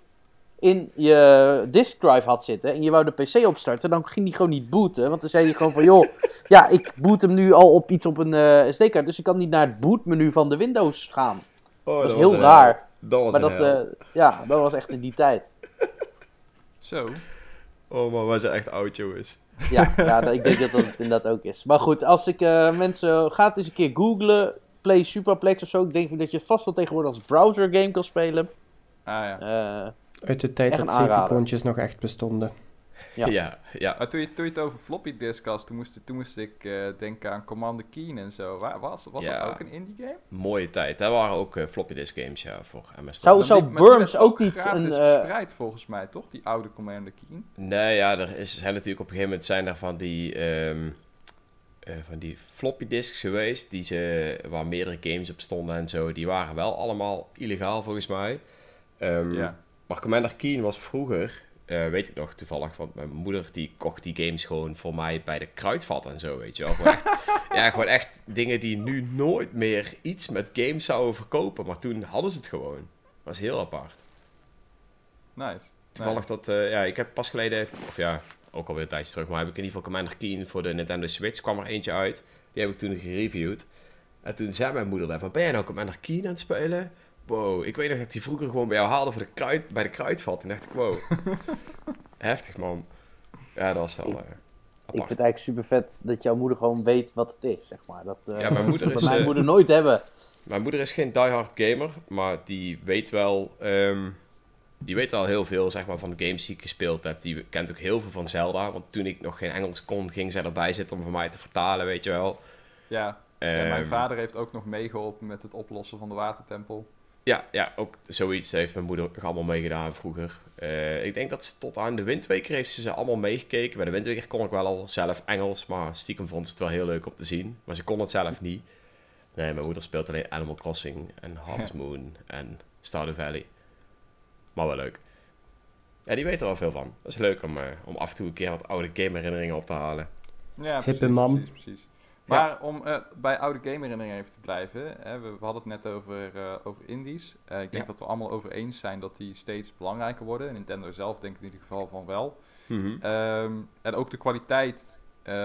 Speaker 3: in je disk drive had zitten en je wou de PC opstarten, dan ging die gewoon niet booten. Want dan zei hij gewoon van, joh, ja, ik boot hem nu al op iets op een eh, SD-kaart. Dus ik kan niet naar het bootmenu van de Windows gaan.
Speaker 1: Oh,
Speaker 3: Dat is heel raar.
Speaker 1: Dat was
Speaker 3: Maar dat,
Speaker 1: hel.
Speaker 3: eh, ja, dat was echt in die tijd.
Speaker 2: Zo.
Speaker 1: Oh man, wij zijn echt oud, jongens.
Speaker 3: Ja, ja dat- ik denk dat dat het inderdaad ook is. Maar goed, als ik eh, mensen... Gaat eens een keer googlen. Play Superplex of zo. Ik denk dat je het vast wel tegenwoordig als browser game kan spelen.
Speaker 2: Ah ja.
Speaker 3: Eh,
Speaker 4: Uit de tijd dat zeven-icoontjes nog echt bestonden.
Speaker 3: Ja.
Speaker 1: Ja, ja.
Speaker 2: Maar toen je, toen je het over floppy disk had, toen moest, toen moest ik eh, denken aan Commander Keen en zo. Wa- Was, was
Speaker 1: Ja.
Speaker 2: dat ook een indie game?
Speaker 1: Mooie tijd. Dat waren ook eh, floppy disk games, ja, voor MS.
Speaker 3: Zou- zou Worms ook niet
Speaker 2: gratis
Speaker 3: een, eh,
Speaker 2: verspreid volgens mij, toch? Die oude Commander Keen.
Speaker 1: Nee, ja, er is, zijn natuurlijk op een gegeven moment zijn er van die, ehm, eh, van die floppy disks geweest, die ze, waar meerdere games op stonden en zo. Die waren wel allemaal illegaal volgens mij. Ehm,
Speaker 2: Ja.
Speaker 1: Maar Commander Keen was vroeger, eh, weet ik nog toevallig, want mijn moeder die kocht die games gewoon voor mij bij de kruidvat en zo, weet je wel. Gewoon echt, ja, gewoon echt dingen die nu nooit meer iets met games zouden verkopen, maar toen hadden ze het gewoon. Dat was heel apart.
Speaker 2: Nice.
Speaker 1: Toevallig dat, eh, ja, ik heb pas geleden, of ja, ook alweer een tijdje terug, maar heb ik in ieder geval Commander Keen voor de Nintendo Switch, kwam er eentje uit. Die heb ik toen gereviewd. En toen zei mijn moeder daar van, ben jij nou Commander Keen aan het spelen? Wow, ik weet nog dat ik die vroeger gewoon bij jou haalde voor de kruid, bij de kruidvat. En dacht ik, wow, heftig man. Ja, dat was wel uh,
Speaker 3: Ik vind het eigenlijk super vet dat jouw moeder gewoon weet wat het is, zeg maar. Dat, uh,
Speaker 1: ja, mijn moeder is...
Speaker 3: mijn moeder nooit hebben.
Speaker 1: Mijn moeder is geen diehard gamer, maar die weet wel... Um, die weet wel heel veel zeg maar, van de games die ik gespeeld heb. Die kent ook heel veel van Zelda. Want toen ik nog geen Engels kon, ging zij erbij zitten om voor mij te vertalen, weet je wel.
Speaker 2: Ja, um, ja mijn vader heeft ook nog meegeholpen met het oplossen van de watertempel.
Speaker 1: Ja, ja, ook zoiets heeft mijn moeder allemaal meegedaan vroeger. Uh, ik denk dat ze tot aan de Windweker heeft ze ze allemaal meegekeken. Bij de Windweker kon ik wel al zelf Engels, maar stiekem vond ze het wel heel leuk om te zien. Maar ze kon het zelf niet. Nee, mijn moeder speelt alleen Animal Crossing en Harvest Moon en Stardew Valley. Maar wel leuk. Ja, die weet er wel veel van. Dat is leuk om, uh, om af en toe een keer wat oude game herinneringen op te halen.
Speaker 2: Ja, precies, precies, precies. Maar ja. om uh, bij oude game herinneringen even te blijven. Hè, we, we, hadden het net over, uh, over indies. ik denk ja. dat we allemaal over eens zijn dat die steeds belangrijker worden. Nintendo zelf denkt in ieder geval van wel.
Speaker 1: Mm -hmm.
Speaker 2: um, en ook de kwaliteit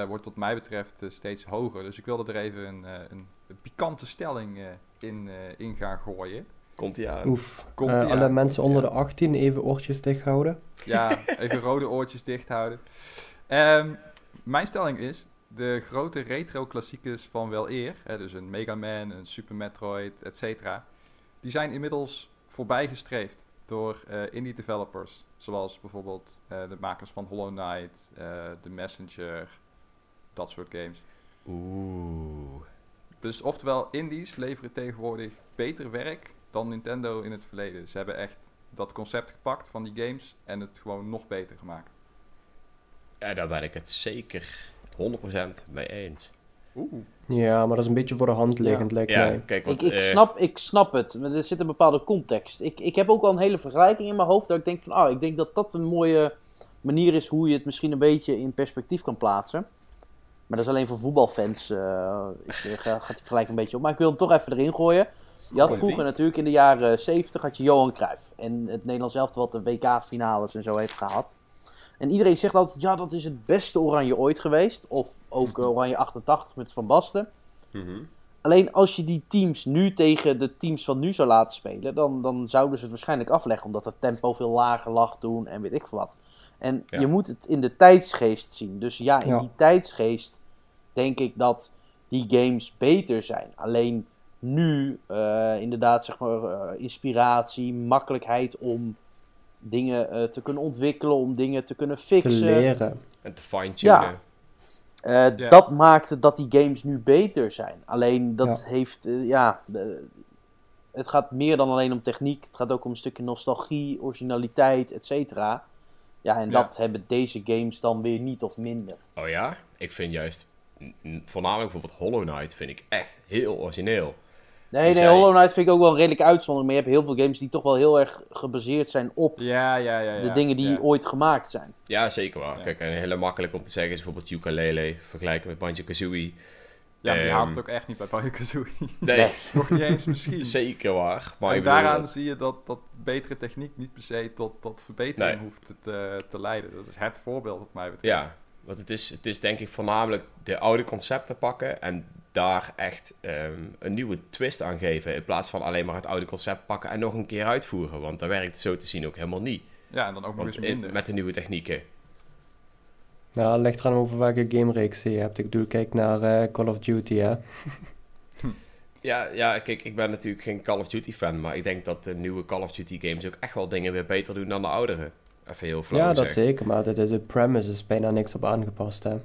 Speaker 2: wordt wat mij betreft steeds hoger. Dus ik wilde er even een, een, een pikante stelling in, in gaan gooien.
Speaker 1: Komt ie aan.
Speaker 4: Oef. Komt uh, alle aan. mensen onder de 18 even oortjes dicht houden.
Speaker 2: Ja, even rode oortjes dicht houden. Um, mijn stelling is, de grote retro-klassiekers van wel eer, hè, dus een Mega Man, een Super Metroid, et cetera, die zijn inmiddels voorbijgestreefd door uh, indie developers. Zoals bijvoorbeeld uh, de makers van Hollow Knight, The Messenger, dat soort games.
Speaker 1: Oeh.
Speaker 2: Dus oftewel, indies leveren tegenwoordig beter werk dan Nintendo in het verleden. Ze hebben echt dat concept gepakt van die games en het gewoon nog beter gemaakt.
Speaker 1: Ja, daar ben ik het zeker 100% mee eens.
Speaker 2: Oeh.
Speaker 4: Ja, maar dat is een beetje voor de hand liggend,
Speaker 3: ja.
Speaker 4: lijkt
Speaker 1: Ja,
Speaker 4: mij.
Speaker 1: kijk, want,
Speaker 3: ik, ik,
Speaker 1: eh,
Speaker 3: snap, ik snap het, maar er zit een bepaalde context. Ik, ik heb ook al een hele vergelijking in mijn hoofd dat ik denk van, ah, ik denk dat dat een mooie manier is hoe je het misschien een beetje in perspectief kan plaatsen. Maar dat is alleen voor voetbalfans, uh, is, uh, gaat die vergelijking een beetje op. Maar ik wil hem toch even erin gooien. Je had vroeger natuurlijk in de jaren 70 had je Johan Cruijff. En het Nederlands elftal wat de WK-finales en zo heeft gehad. En iedereen zegt altijd, ja, dat is het beste Oranje ooit geweest. Of ook eh, Oranje 88 met Van Basten.
Speaker 1: mhm.
Speaker 3: Alleen als je die teams nu tegen de teams van nu zou laten spelen, dan, dan zouden ze het waarschijnlijk afleggen. Omdat het tempo veel lager lag toen en weet ik veel wat. En
Speaker 1: Ja.
Speaker 3: je moet het in de tijdsgeest zien. Dus ja, in
Speaker 4: Ja.
Speaker 3: die tijdsgeest denk ik dat die games beter zijn. Alleen nu, eh, inderdaad, zeg maar, eh, inspiratie, makkelijkheid om dingen eh, te kunnen ontwikkelen, om dingen te kunnen
Speaker 4: Te
Speaker 3: fixen.
Speaker 4: leren.
Speaker 1: En te fine-tunen.
Speaker 3: Eh,
Speaker 2: Ja.
Speaker 3: Dat maakte dat die games nu beter zijn. Alleen dat
Speaker 4: Ja.
Speaker 3: heeft, eh, ja, de- het gaat meer dan alleen om techniek. Het gaat ook om een stukje nostalgie, originaliteit, et cetera. Ja, en
Speaker 2: Ja.
Speaker 3: dat hebben deze games dan weer niet of minder.
Speaker 1: Oh ja? Ik vind juist, voornamelijk bijvoorbeeld Hollow Knight, vind ik echt heel origineel.
Speaker 3: Nee,
Speaker 1: zei-
Speaker 3: Hollow Knight vind ik ook wel een redelijke uitzondering. Maar je hebt heel veel games die toch wel heel erg gebaseerd zijn op
Speaker 2: Ja, ja, ja. ja
Speaker 3: de dingen die
Speaker 2: ja.
Speaker 3: ooit gemaakt zijn.
Speaker 1: Ja, zeker waar.
Speaker 2: Ja.
Speaker 1: Kijk, en heel makkelijk om te zeggen is bijvoorbeeld ukulele, vergelijken met Banjo-Kazooie.
Speaker 2: Ja, maar je
Speaker 1: Ehm,
Speaker 2: haalt het ook echt niet bij Banjo-Kazooie.
Speaker 1: Nee,
Speaker 3: Nee.
Speaker 2: Nog niet eens misschien.
Speaker 1: zeker waar. Maar
Speaker 2: en daaraan zie je dat, dat betere techniek niet per se tot, tot verbetering
Speaker 1: Nee.
Speaker 2: hoeft te, te leiden. Dat is het voorbeeld wat mij betreft.
Speaker 1: Ja, want het is, het is denk ik voornamelijk de oude concepten pakken en daar echt ehm, een nieuwe twist aan geven. In plaats van alleen maar het oude concept pakken en nog een keer uitvoeren. Want dat werkt zo te zien ook helemaal niet.
Speaker 2: Ja, en dan ook nog eens minder.
Speaker 1: met de nieuwe technieken.
Speaker 4: Nou, het ligt eraan over welke gamereeks je hebt. Ik bedoel, kijk naar eh, Call of Duty, hè.
Speaker 1: Ja, ja, kijk, ik ben natuurlijk geen Call of Duty fan, maar ik denk dat de nieuwe Call of Duty games ook echt wel dingen weer beter doen dan de oudere. Even heel flauw
Speaker 4: Ja, dat
Speaker 1: gezegd.
Speaker 4: zeker, maar de, de, de premise is bijna niks op aangepast, hè.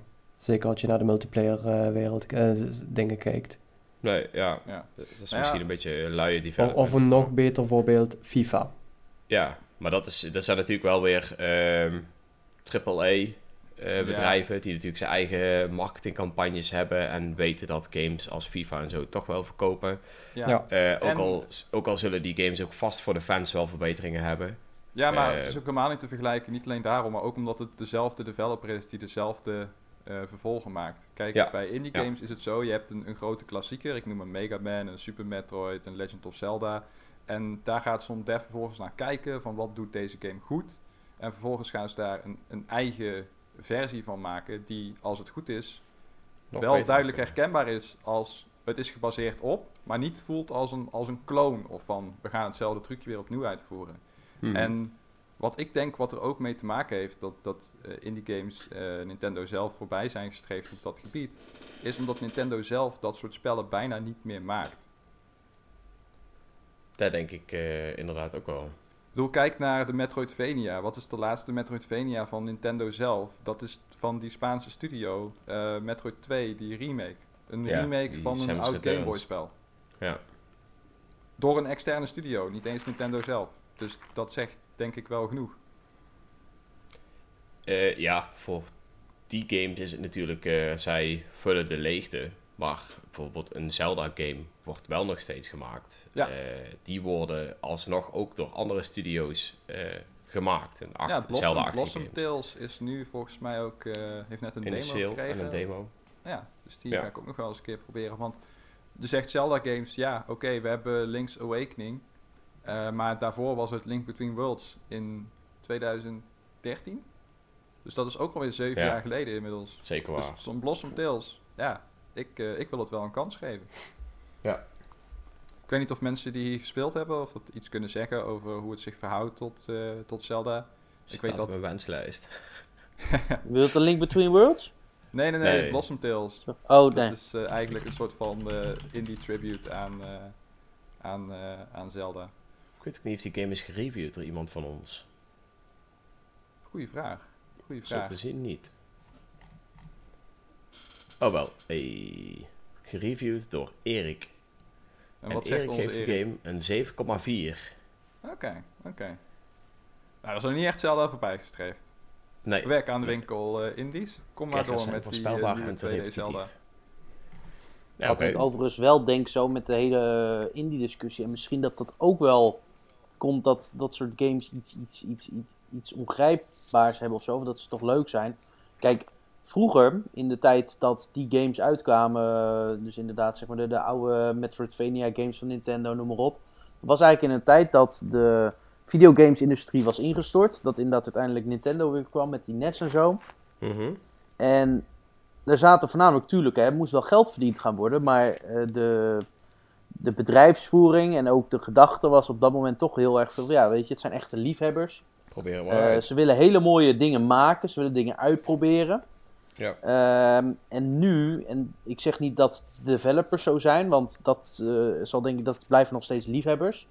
Speaker 4: Zeker als je naar de multiplayer eh, wereld eh, dingen kijkt.
Speaker 1: Nee, ja.
Speaker 2: Ja.
Speaker 1: Dat is
Speaker 2: Ja.
Speaker 1: misschien een beetje een luie
Speaker 4: Of,
Speaker 1: development.
Speaker 4: of een nog beter voorbeeld, FIFA.
Speaker 1: Ja, maar dat, is, dat zijn natuurlijk wel weer ehm AAA eh, bedrijven die natuurlijk zijn eigen marketingcampagnes hebben en weten dat games als FIFA en zo toch wel verkopen.
Speaker 2: Ja.
Speaker 4: Ja.
Speaker 1: Eh, ook,
Speaker 2: En-
Speaker 1: al, ook al zullen die games ook vast voor de fans wel verbeteringen hebben.
Speaker 2: Ja, maar het is ook helemaal niet te vergelijken. Niet alleen daarom, maar ook omdat het dezelfde developer is die dezelfde eh, vervolgen maakt. Kijk,
Speaker 1: Ja.
Speaker 2: bij indie
Speaker 1: Ja.
Speaker 2: games is het zo: je hebt een, een grote klassieker. Ik noem een Mega Man, een Super Metroid, een Legend of Zelda. En daar gaat zo'n dev vervolgens naar kijken van wat doet deze game goed. En vervolgens gaan ze daar een, een eigen versie van maken die, als het goed is,
Speaker 1: Nog
Speaker 2: wel duidelijk herkenbaar is als het is gebaseerd op, maar niet voelt als een, als een clone of van we gaan hetzelfde trucje weer opnieuw uitvoeren.
Speaker 1: Mhm.
Speaker 2: En wat ik denk wat er ook mee te maken heeft dat, dat eh, indie games eh, Nintendo zelf voorbij zijn gestreefd op dat gebied, is omdat Nintendo zelf dat soort spellen bijna niet meer maakt.
Speaker 1: Dat denk ik eh, inderdaad ook wel.
Speaker 2: Ik bedoel, kijk naar de Metroidvania. Wat is de laatste Metroidvania van Nintendo zelf? Dat is van die Spaanse studio, Metroid 2, die remake. Een
Speaker 1: Ja,
Speaker 2: remake van een oud. Game Boy spel.
Speaker 1: Ja.
Speaker 2: Door een externe studio, niet eens Nintendo zelf. Dus dat zegt denk ik wel genoeg.
Speaker 1: Eh, ja, voor die games is het natuurlijk, eh, zij vullen de leegte. Maar bijvoorbeeld een Zelda-game wordt wel nog steeds gemaakt.
Speaker 2: Ja.
Speaker 1: Eh, die worden alsnog ook door andere studio's gemaakt. Een
Speaker 2: ja, Blossom,
Speaker 1: Zelda-achtige
Speaker 2: Blossom
Speaker 1: games.
Speaker 2: Tales is nu volgens mij ook, heeft net een
Speaker 1: In de
Speaker 2: demo
Speaker 1: en
Speaker 2: gekregen.
Speaker 1: een demo.
Speaker 2: Ja, dus die
Speaker 1: Ja.
Speaker 2: ga ik ook nog wel eens een keer proberen. Want je zegt Zelda games, ja, oké, we hebben Link's Awakening. Eh, maar daarvoor was het Link Between Worlds in 2013. Dus dat is ook alweer zeven
Speaker 1: Ja.
Speaker 2: jaar geleden inmiddels.
Speaker 1: Zeker
Speaker 2: Dus
Speaker 1: waar.
Speaker 2: zo'n Blossom Tales, ja, ik, eh, ik wil het wel een kans geven.
Speaker 1: Ja.
Speaker 2: Ik weet niet of mensen die gespeeld hebben, of dat iets kunnen zeggen over hoe het zich verhoudt tot, eh, tot Zelda. Ik
Speaker 1: Ik
Speaker 2: weet dat-
Speaker 1: op mijn wenslijst.
Speaker 3: Wil het een link between worlds?
Speaker 2: Nee, nee, nee,
Speaker 1: Nee.
Speaker 2: Blossom Tales.
Speaker 3: Oh,
Speaker 2: Dat
Speaker 3: nee.
Speaker 2: is eh, eigenlijk een soort van eh, indie tribute aan, eh, aan, eh, aan Zelda.
Speaker 1: Ik weet ook niet of die game is gereviewd door iemand van ons.
Speaker 2: Goeie vraag. Goeie
Speaker 1: Zo
Speaker 2: vraag.
Speaker 1: te zien niet. Oh wel, hey. gereviewd door Erik.
Speaker 2: En wat zegt
Speaker 1: Erik
Speaker 2: onze
Speaker 1: geeft de
Speaker 2: Erik?
Speaker 1: game een 7,4.
Speaker 2: Oké, oké. Nou, dat is nog niet echt Zelda voorbij gestreefd.
Speaker 1: Nee,
Speaker 2: Werk aan de
Speaker 1: Nee.
Speaker 2: winkel eh, Indies. Kom maar door met die
Speaker 1: voorspelbaar
Speaker 2: uh, nieuwe
Speaker 1: en te
Speaker 2: 2D
Speaker 1: repetitief.
Speaker 2: Zelda.
Speaker 1: ja,
Speaker 3: Wat
Speaker 1: oké.
Speaker 3: ik overigens wel denk, zo met de hele indie-discussie, en misschien dat dat ook wel komt dat dat soort games iets, iets, iets, iets, iets ongrijpbaars hebben of zo, of dat ze toch leuk zijn. Kijk, vroeger, in de tijd dat die games uitkwamen, dus inderdaad zeg maar de, de oude Metroidvania games van Nintendo, noem maar op, was eigenlijk in een tijd dat de videogames-industrie was ingestort. Dat inderdaad uiteindelijk Nintendo weer kwam met die NES en zo.
Speaker 1: Mhm.
Speaker 3: En er zaten voornamelijk, tuurlijk, hè, er moest wel geld verdiend gaan worden, maar eh, de, de bedrijfsvoering en ook de gedachte was op dat moment toch heel erg veel, ja, weet je, het zijn echte liefhebbers.
Speaker 1: Probeer het maar
Speaker 3: Eh, ze willen hele mooie dingen maken, ze willen dingen uitproberen.
Speaker 1: Ja.
Speaker 3: Ehm, en nu, en ik zeg niet dat developers zo zijn, want dat eh, zal denk ik, dat blijven nog steeds liefhebbers.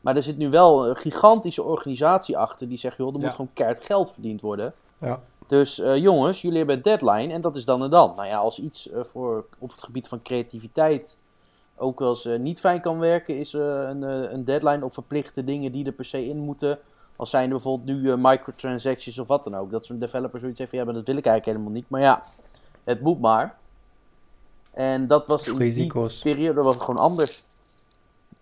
Speaker 3: Maar er zit nu wel een gigantische organisatie achter die zegt, joh, er
Speaker 2: Ja.
Speaker 3: moet gewoon keihard geld verdiend worden.
Speaker 4: Ja.
Speaker 3: Dus eh, jongens, jullie hebben een deadline en dat is dan en dan. Nou ja, als iets voor, op het gebied van creativiteit ook wel eens eh, niet fijn kan werken, is eh, een, eh, een deadline of verplichte dingen die er per se in moeten. Als zijn er bijvoorbeeld nu eh, microtransactions of wat dan ook. Dat zo'n developer zoiets heeft van ja, maar dat wil ik eigenlijk helemaal niet. Maar ja, het moet maar. En dat was in die periode was het gewoon anders.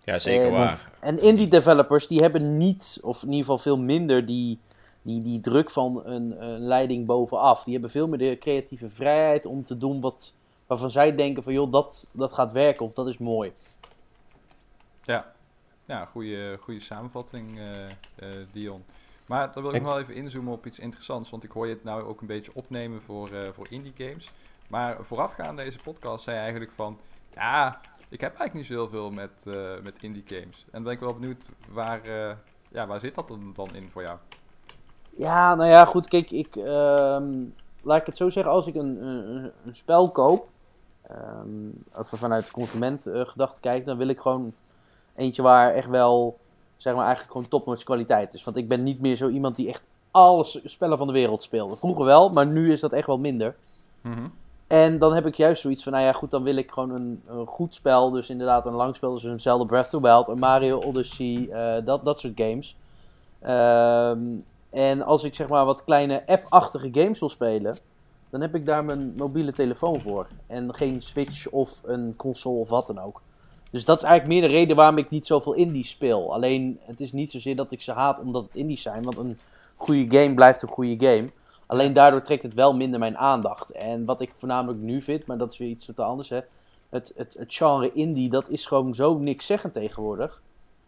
Speaker 1: Ja, zeker
Speaker 3: en-
Speaker 1: waar.
Speaker 3: En indie developers die hebben niet, of in ieder geval veel minder, die, die, die druk van een, een leiding bovenaf. Die hebben veel meer de creatieve vrijheid om te doen wat, waarvan zij denken van joh, dat, dat gaat werken of dat is mooi.
Speaker 2: Ja, ja goede, goede samenvatting, eh, eh, Dion. Maar dan wil
Speaker 1: ik
Speaker 2: nog wel even inzoomen op iets interessants, want ik hoor je het nou ook een beetje opnemen voor, eh, voor indie games. Maar voorafgaand deze podcast zei je eigenlijk van, ja, ik heb eigenlijk niet zo heel veel met, eh, met indie games. En dan ben ik wel benieuwd, waar, eh, ja, waar zit dat dan, in voor jou?
Speaker 3: Ja, nou ja, goed, kijk, ik, ehm, laat ik het zo zeggen, als ik een, een, een spel koop, ehm, als we vanuit consument eh, gedachte kijken, dan wil ik gewoon eentje waar echt wel, zeg maar, eigenlijk gewoon topnotch kwaliteit is. Want ik ben niet meer zo iemand die echt alle spellen van de wereld speelde. Vroeger wel, maar nu is dat echt wel minder.
Speaker 2: Mhm.
Speaker 3: En dan heb ik juist zoiets van, nou ja, goed, dan wil ik gewoon een, een goed spel. Dus inderdaad een lang spel, dus een Zelda Breath of the Wild, een Mario Odyssey, eh, dat, dat soort games. Ehm, en als ik zeg maar wat kleine app-achtige games wil spelen, dan heb ik daar mijn mobiele telefoon voor. En geen Switch of een console of wat dan ook. Dus dat is eigenlijk meer de reden waarom ik niet zoveel indie speel. Alleen, het is niet zozeer dat ik ze haat omdat het indies zijn, want een goede game blijft een goede game. Alleen daardoor trekt het wel minder mijn aandacht. En wat ik voornamelijk nu vind, maar dat is weer iets totaal anders, hè. Het, het, het genre indie, dat is gewoon zo niks zeggen tegenwoordig.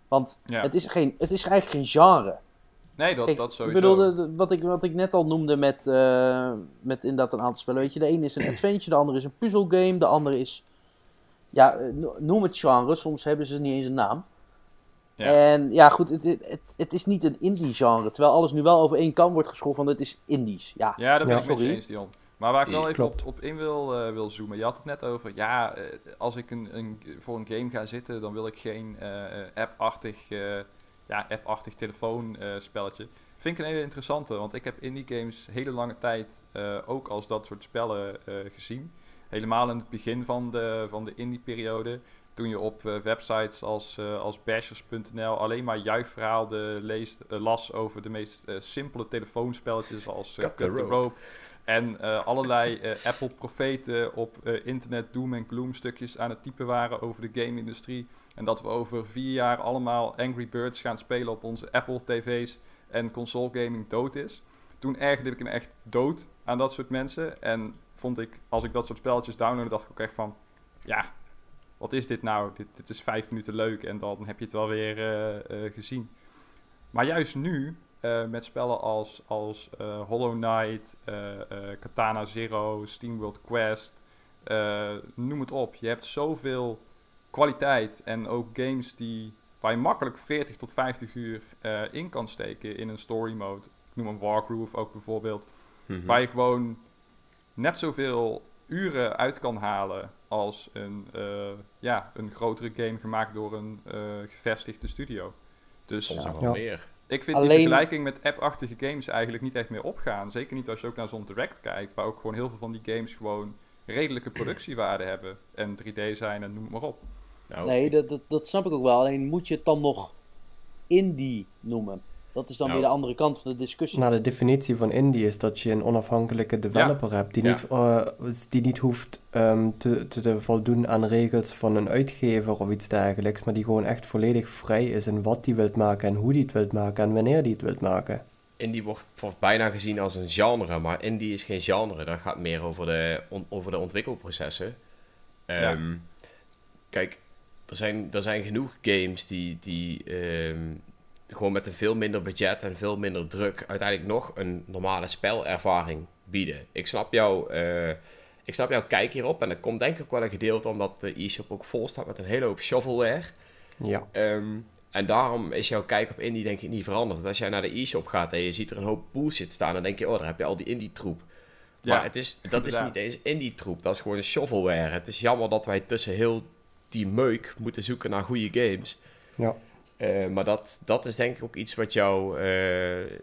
Speaker 3: Want
Speaker 2: Ja.
Speaker 3: het, is geen, het is eigenlijk geen genre.
Speaker 2: Nee, dat,
Speaker 3: Kijk,
Speaker 2: dat
Speaker 3: ik
Speaker 2: sowieso.
Speaker 3: bedoel, de- de- wat, ik, wat ik net al noemde met, eh, met inderdaad een aantal spellen. Weet je, de ene is een adventure, de andere is een puzzelgame, de andere is... Ja, no- noem het genre, soms hebben ze niet eens een naam.
Speaker 2: Ja.
Speaker 3: En ja, goed, het, het, het, het is niet een indie genre. Terwijl alles nu wel over één kam wordt geschoven, want het is indies. Ja,
Speaker 2: Ja, dat ben ik met je
Speaker 3: Sorry.
Speaker 2: eens, Dion. Maar waar ik wel even op, in wil, eh, wil zoomen. Je had het net over, ja, eh, als ik een, een, voor een game ga zitten, dan wil ik geen eh, app-achtig, eh, ja, app-achtig telefoonspelletje. Vind ik een hele interessante, want ik heb indie games hele lange tijd eh, ook als dat soort spellen eh, gezien. Helemaal in het begin van de, van de indie-periode. Toen je op eh, websites als, eh, als bashers.nl alleen maar juichverhalen lees, eh, las over de meest eh, simpele telefoonspelletjes als eh,
Speaker 1: Cut the
Speaker 2: Cut the
Speaker 1: Rope.
Speaker 2: Rope. En eh, allerlei eh, Apple-profeten op eh, internet doom en gloom stukjes aan het typen waren over de game-industrie. En dat we over vier jaar allemaal Angry Birds gaan spelen op onze Apple-tv's en console gaming dood is. Toen ergerde ik me echt dood aan dat soort mensen. En vond ik, als ik dat soort spelletjes downloadde, dacht ik ook echt van... Ja, wat is dit nou? Dit, dit is vijf minuten leuk en dan heb je het wel weer eh, eh, gezien. Maar juist nu, eh, met spellen als, als Hollow Knight, Katana Zero, SteamWorld Quest, eh, noem het op. Je hebt zoveel kwaliteit en ook games die, waar je makkelijk 40 tot 50 uur eh, in kan steken in een story mode. Ik noem een Wargroove ook bijvoorbeeld.
Speaker 1: Mhm.
Speaker 2: Waar je gewoon net zoveel uren uit kan halen als een, eh, ja, een grotere game gemaakt door een eh, gevestigde studio. Dus
Speaker 3: Ja.
Speaker 1: wel meer.
Speaker 2: ik vind
Speaker 3: Alleen-
Speaker 2: die vergelijking met app-achtige games eigenlijk niet echt meer opgaan. Zeker niet als je ook naar zo'n direct kijkt, waar ook gewoon heel veel van die games gewoon redelijke productiewaarde hebben. En 3D zijn en noem het maar op.
Speaker 1: Nou,
Speaker 3: nee, dat, dat, dat snap ik ook wel. Alleen moet je het dan nog indie noemen? Dat is dan
Speaker 1: Nou.
Speaker 3: weer de andere kant van de discussie.
Speaker 4: Nou, de definitie van indie is dat je een onafhankelijke developer hebt die
Speaker 1: Ja.
Speaker 4: niet, eh, die niet hoeft ehm, te, te, te voldoen aan regels van een uitgever of iets dergelijks, maar die gewoon echt volledig vrij is in wat die wilt maken en hoe die het wilt maken en wanneer die het wilt maken.
Speaker 1: Indie wordt, wordt bijna gezien als een genre, maar indie is geen genre. Dat gaat meer over de, on- over de ontwikkelprocessen. Ehm, Kijk, er zijn, er zijn genoeg games die, die ehm, gewoon met een veel minder budget en veel minder druk uiteindelijk nog een normale spelervaring bieden. Ik snap, jou, eh, ik snap jouw kijk hierop en dat komt denk ik ook wel een gedeelte omdat de e-shop ook vol staat met een hele hoop shovelware.
Speaker 4: Ja,
Speaker 1: Ehm, en daarom is jouw kijk op indie denk ik niet veranderd. Want als jij naar de e-shop gaat en je ziet er een hoop bullshit staan, dan denk je, oh, daar heb je al die indie troep.
Speaker 2: Ja,
Speaker 1: maar het is, dat is niet eens indie troep, dat is gewoon een shovelware. Het is jammer dat wij tussen heel die meuk moeten zoeken naar goede games.
Speaker 4: ja.
Speaker 1: Eh, maar dat, dat is denk ik ook iets wat jou, eh,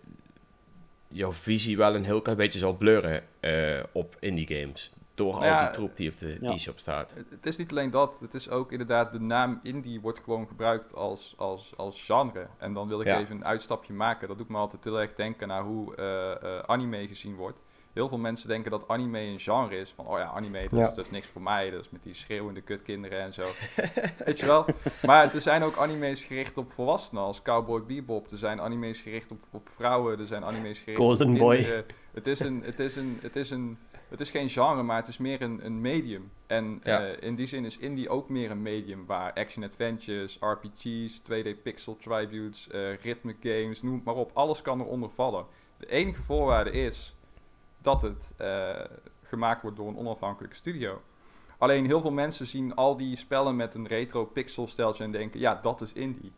Speaker 1: jouw visie wel een heel klein beetje zal blurren eh, op indie games. Door al
Speaker 2: Ja,
Speaker 1: die troep die op de
Speaker 3: ja.
Speaker 1: e-shop staat.
Speaker 2: Het, het is niet alleen dat, het is ook inderdaad, de naam indie wordt gewoon gebruikt als, als, als genre. En dan wil ik
Speaker 1: Ja.
Speaker 2: even een uitstapje maken. Dat doet me altijd heel erg denken naar hoe eh, eh, anime gezien wordt. Heel veel mensen denken dat anime een genre is. Van, oh ja, anime, dat,
Speaker 4: Ja.
Speaker 2: is, dat is niks voor mij. Dat is met die schreeuwende kutkinderen en zo. Weet je wel? Maar er zijn ook anime's gericht op volwassenen, als Cowboy Bebop. Er zijn anime's gericht op, op vrouwen. Er zijn anime's gericht
Speaker 4: Golden
Speaker 2: op
Speaker 4: Boy.
Speaker 2: kinderen. Het is, een, het, is een, het, is een, het is geen genre, maar het is meer een, een medium. En
Speaker 1: Ja.
Speaker 2: eh, in die zin is indie ook meer een medium waar action-adventures, RPG's, 2D pixel tributes, eh ritme games, noem maar op. Alles kan eronder vallen. De enige voorwaarde is dat het eh, gemaakt wordt door een onafhankelijke studio. Alleen heel veel mensen zien al die spellen met een retro pixel steltje en denken, ja, dat is indie.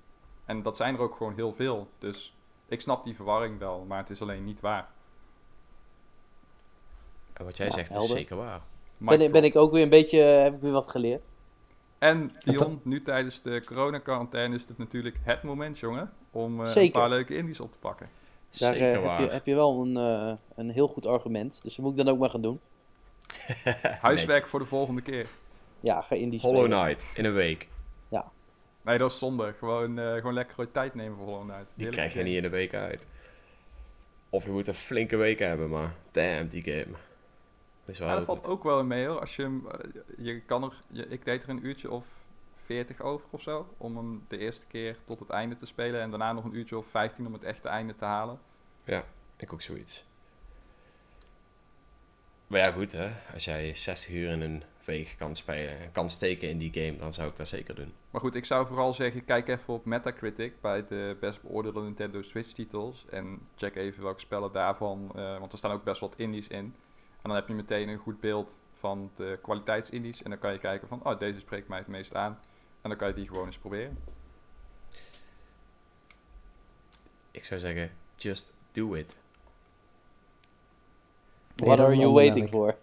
Speaker 2: En dat zijn er ook gewoon heel veel. Dus ik snap die verwarring wel, maar het is alleen niet waar.
Speaker 1: En wat jij
Speaker 3: Ja,
Speaker 1: zegt is zeker waar.
Speaker 3: ben, ik- ben ik ook weer een beetje, eh, heb ik weer wat geleerd.
Speaker 2: En Dion, nu tijdens de coronacarantaine is het natuurlijk het moment, jongen, om eh, een paar leuke indies op te pakken.
Speaker 3: Daar eh,
Speaker 1: zeker
Speaker 3: heb,
Speaker 1: waar.
Speaker 3: je, heb je wel een, eh, een heel goed argument. Dus dat moet ik dan ook maar gaan doen.
Speaker 2: Huiswerk voor de volgende keer.
Speaker 3: Ja, ga indie
Speaker 1: Hollow
Speaker 3: spelen.
Speaker 1: Knight in een week.
Speaker 2: Nee, dat is zonde. Gewoon, eh, gewoon lekker tijd nemen voor Hollow Knight.
Speaker 1: Die krijg je niet in een week uit. Of je moet een flinke week hebben, maar damn, die game. Dat is wel
Speaker 2: Ja, dat valt
Speaker 1: goed.
Speaker 2: ook wel mee hoor. Als je, eh, je kan er, je, ik deed er een uurtje of 40 over of zo. Om hem de eerste keer tot het einde te spelen. En daarna nog een uurtje of 15 om het echte einde te halen.
Speaker 1: Ik ook zoiets. Maar ja, goed hè. Als jij 60 uur in een week kan spelen, kan steken in die game, dan zou ik dat zeker doen.
Speaker 2: Maar goed, ik zou vooral zeggen, kijk even op Metacritic bij de best beoordeelde Nintendo Switch titels. En check even welke spellen daarvan, eh, want er staan ook best wat indies in. En dan heb je meteen een goed beeld van de kwaliteitsindies. En dan kan je kijken van, oh, deze spreekt mij het meest aan. En dan kan je die gewoon eens proberen.
Speaker 1: Ik zou zeggen, just do it.
Speaker 3: What are you waiting for?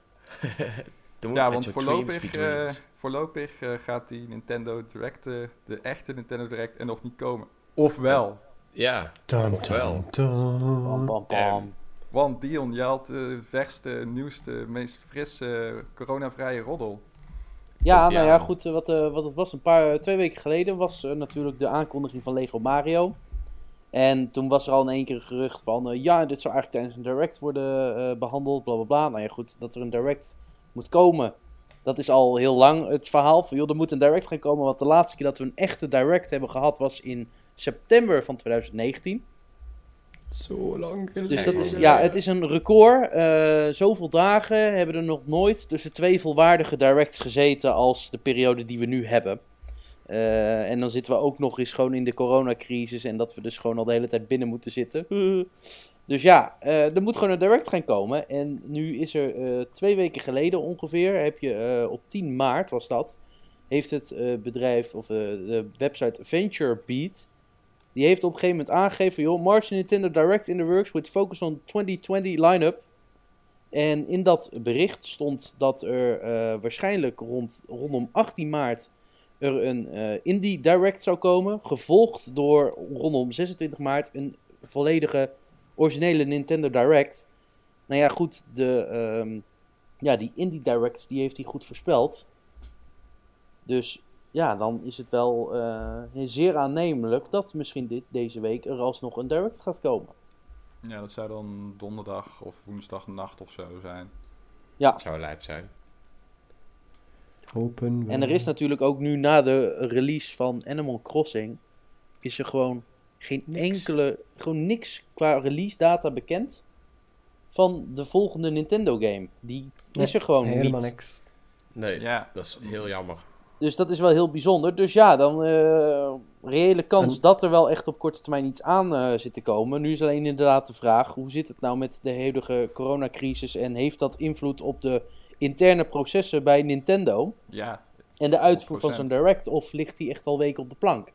Speaker 2: Ja, want voorlopig, eh, voorlopig eh, gaat die Nintendo Direct, eh, de echte Nintendo Direct, er nog niet komen. Ofwel.
Speaker 1: Ja, Of wel.
Speaker 2: Want Dion, je had de verste, nieuwste, meest frisse, coronavrije roddel.
Speaker 3: Ja, nou
Speaker 1: ja.
Speaker 3: goed, eh, wat, eh, wat het was, een paar, twee weken geleden was eh, natuurlijk de aankondiging van Lego Mario. En toen was er al in één keer een gerucht van, eh, ja, dit zou eigenlijk tijdens een direct worden eh, behandeld, bla bla bla. Nou ja, goed, dat er een direct moet komen, dat is al heel lang het verhaal van, joh, er moet een direct gaan komen. Want de laatste keer dat we een echte direct hebben gehad was in september van 2019.
Speaker 4: Zo lang geleden.
Speaker 3: Dus dat is,
Speaker 1: Ja.
Speaker 3: het is een record. Eh, zoveel dagen hebben er nog nooit tussen twee volwaardige directs gezeten als de periode die we nu hebben. Eh, en dan zitten we ook nog eens gewoon in de coronacrisis en dat we dus gewoon al de hele tijd binnen moeten zitten. Dus ja, eh, er moet gewoon een direct gaan komen. En nu is er eh, twee weken geleden ongeveer, heb je op 10 maart was dat, heeft het eh, bedrijf of de website Venture Beat die heeft op een gegeven moment aangegeven, joh, March Nintendo Direct in the works with focus on 2020 line-up. En in dat bericht stond dat er eh, waarschijnlijk rond, rondom 18 maart er een eh, Indie Direct zou komen. Gevolgd door rondom 26 maart een volledige originele Nintendo Direct. Nou ja, goed, de, ehm, ja, die Indie Direct die heeft hij goed voorspeld. Dus ja, dan is het wel eh, zeer aannemelijk dat misschien dit, deze week er alsnog een direct gaat komen.
Speaker 2: Ja, dat zou dan donderdag of woensdagnacht of zo zijn.
Speaker 3: Ja,
Speaker 1: Zou lijp zijn.
Speaker 4: Hopen we.
Speaker 3: en er is natuurlijk ook nu na de release van Animal Crossing, is er gewoon geen
Speaker 1: Niks.
Speaker 3: enkele, gewoon niks qua release data bekend van de volgende Nintendo game. Die
Speaker 4: Nee,
Speaker 3: is er gewoon
Speaker 4: Helemaal
Speaker 3: niet.
Speaker 4: niks.
Speaker 1: Nee,
Speaker 2: Ja,
Speaker 1: dat is heel jammer.
Speaker 3: Dus dat is wel heel bijzonder. Dus ja, dan eh reële kans
Speaker 4: En-
Speaker 3: dat er wel echt op korte termijn iets aan eh, zit te komen. Nu is alleen inderdaad de vraag, hoe zit het nou met de huidige coronacrisis en heeft dat invloed op de interne processen bij Nintendo
Speaker 2: ja.
Speaker 3: en de uitvoer van
Speaker 2: 100%.
Speaker 3: zo'n direct of ligt die echt al weken op de plank?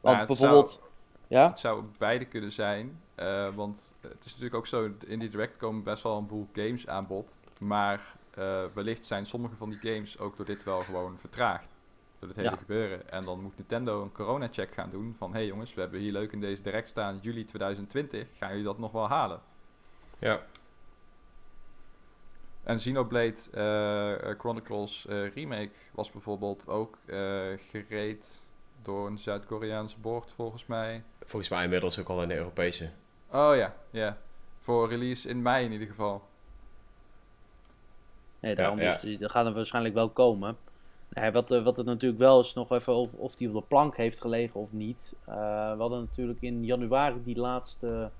Speaker 3: Want
Speaker 2: het
Speaker 3: bijvoorbeeld, ja,
Speaker 2: Het zou beide kunnen zijn. eh, want het is natuurlijk ook zo, in die direct komen best wel een boel games aan bod. Maar eh, wellicht zijn sommige van die games ook door dit wel gewoon vertraagd. Door het hele
Speaker 3: Ja.
Speaker 2: gebeuren. En dan moet Nintendo een corona-check gaan doen. Van, hé hey jongens, we hebben hier leuk in deze direct staan, juli 2020. Gaan jullie dat nog wel halen?
Speaker 1: Ja.
Speaker 2: En Xenoblade eh, Chronicles eh, Remake was bijvoorbeeld ook eh, gereed door een Zuid-Koreaanse board, volgens mij.
Speaker 1: Volgens mij inmiddels ook al in de Europese.
Speaker 2: Oh ja, ja. Voor release in mei in ieder geval.
Speaker 3: Nee, daarom
Speaker 1: ja.
Speaker 3: Dus dat gaat er waarschijnlijk wel komen. Nee, wat, eh, wat het natuurlijk wel is, nog even of, of die op de plank heeft gelegen of niet. Eh, we hadden natuurlijk in januari die laatste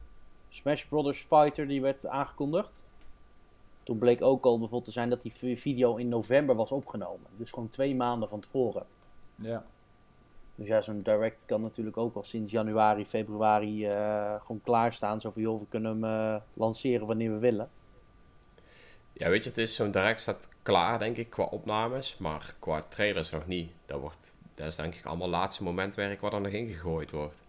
Speaker 3: Smash Brothers Fighter die werd aangekondigd. Toen bleek ook al bijvoorbeeld te zijn dat die vi- video in november was opgenomen. Dus gewoon twee maanden van tevoren.
Speaker 2: Ja.
Speaker 3: Dus ja, zo'n direct kan natuurlijk ook al sinds januari, februari eh, gewoon klaarstaan. Zo van, joh, we kunnen hem lanceren wanneer we willen.
Speaker 1: Ja, weet je, het is zo'n direct staat klaar, denk ik, qua opnames. Maar qua trailers nog niet. Dat, wordt, dat is denk ik allemaal laatste momentwerk wat er nog ingegooid wordt.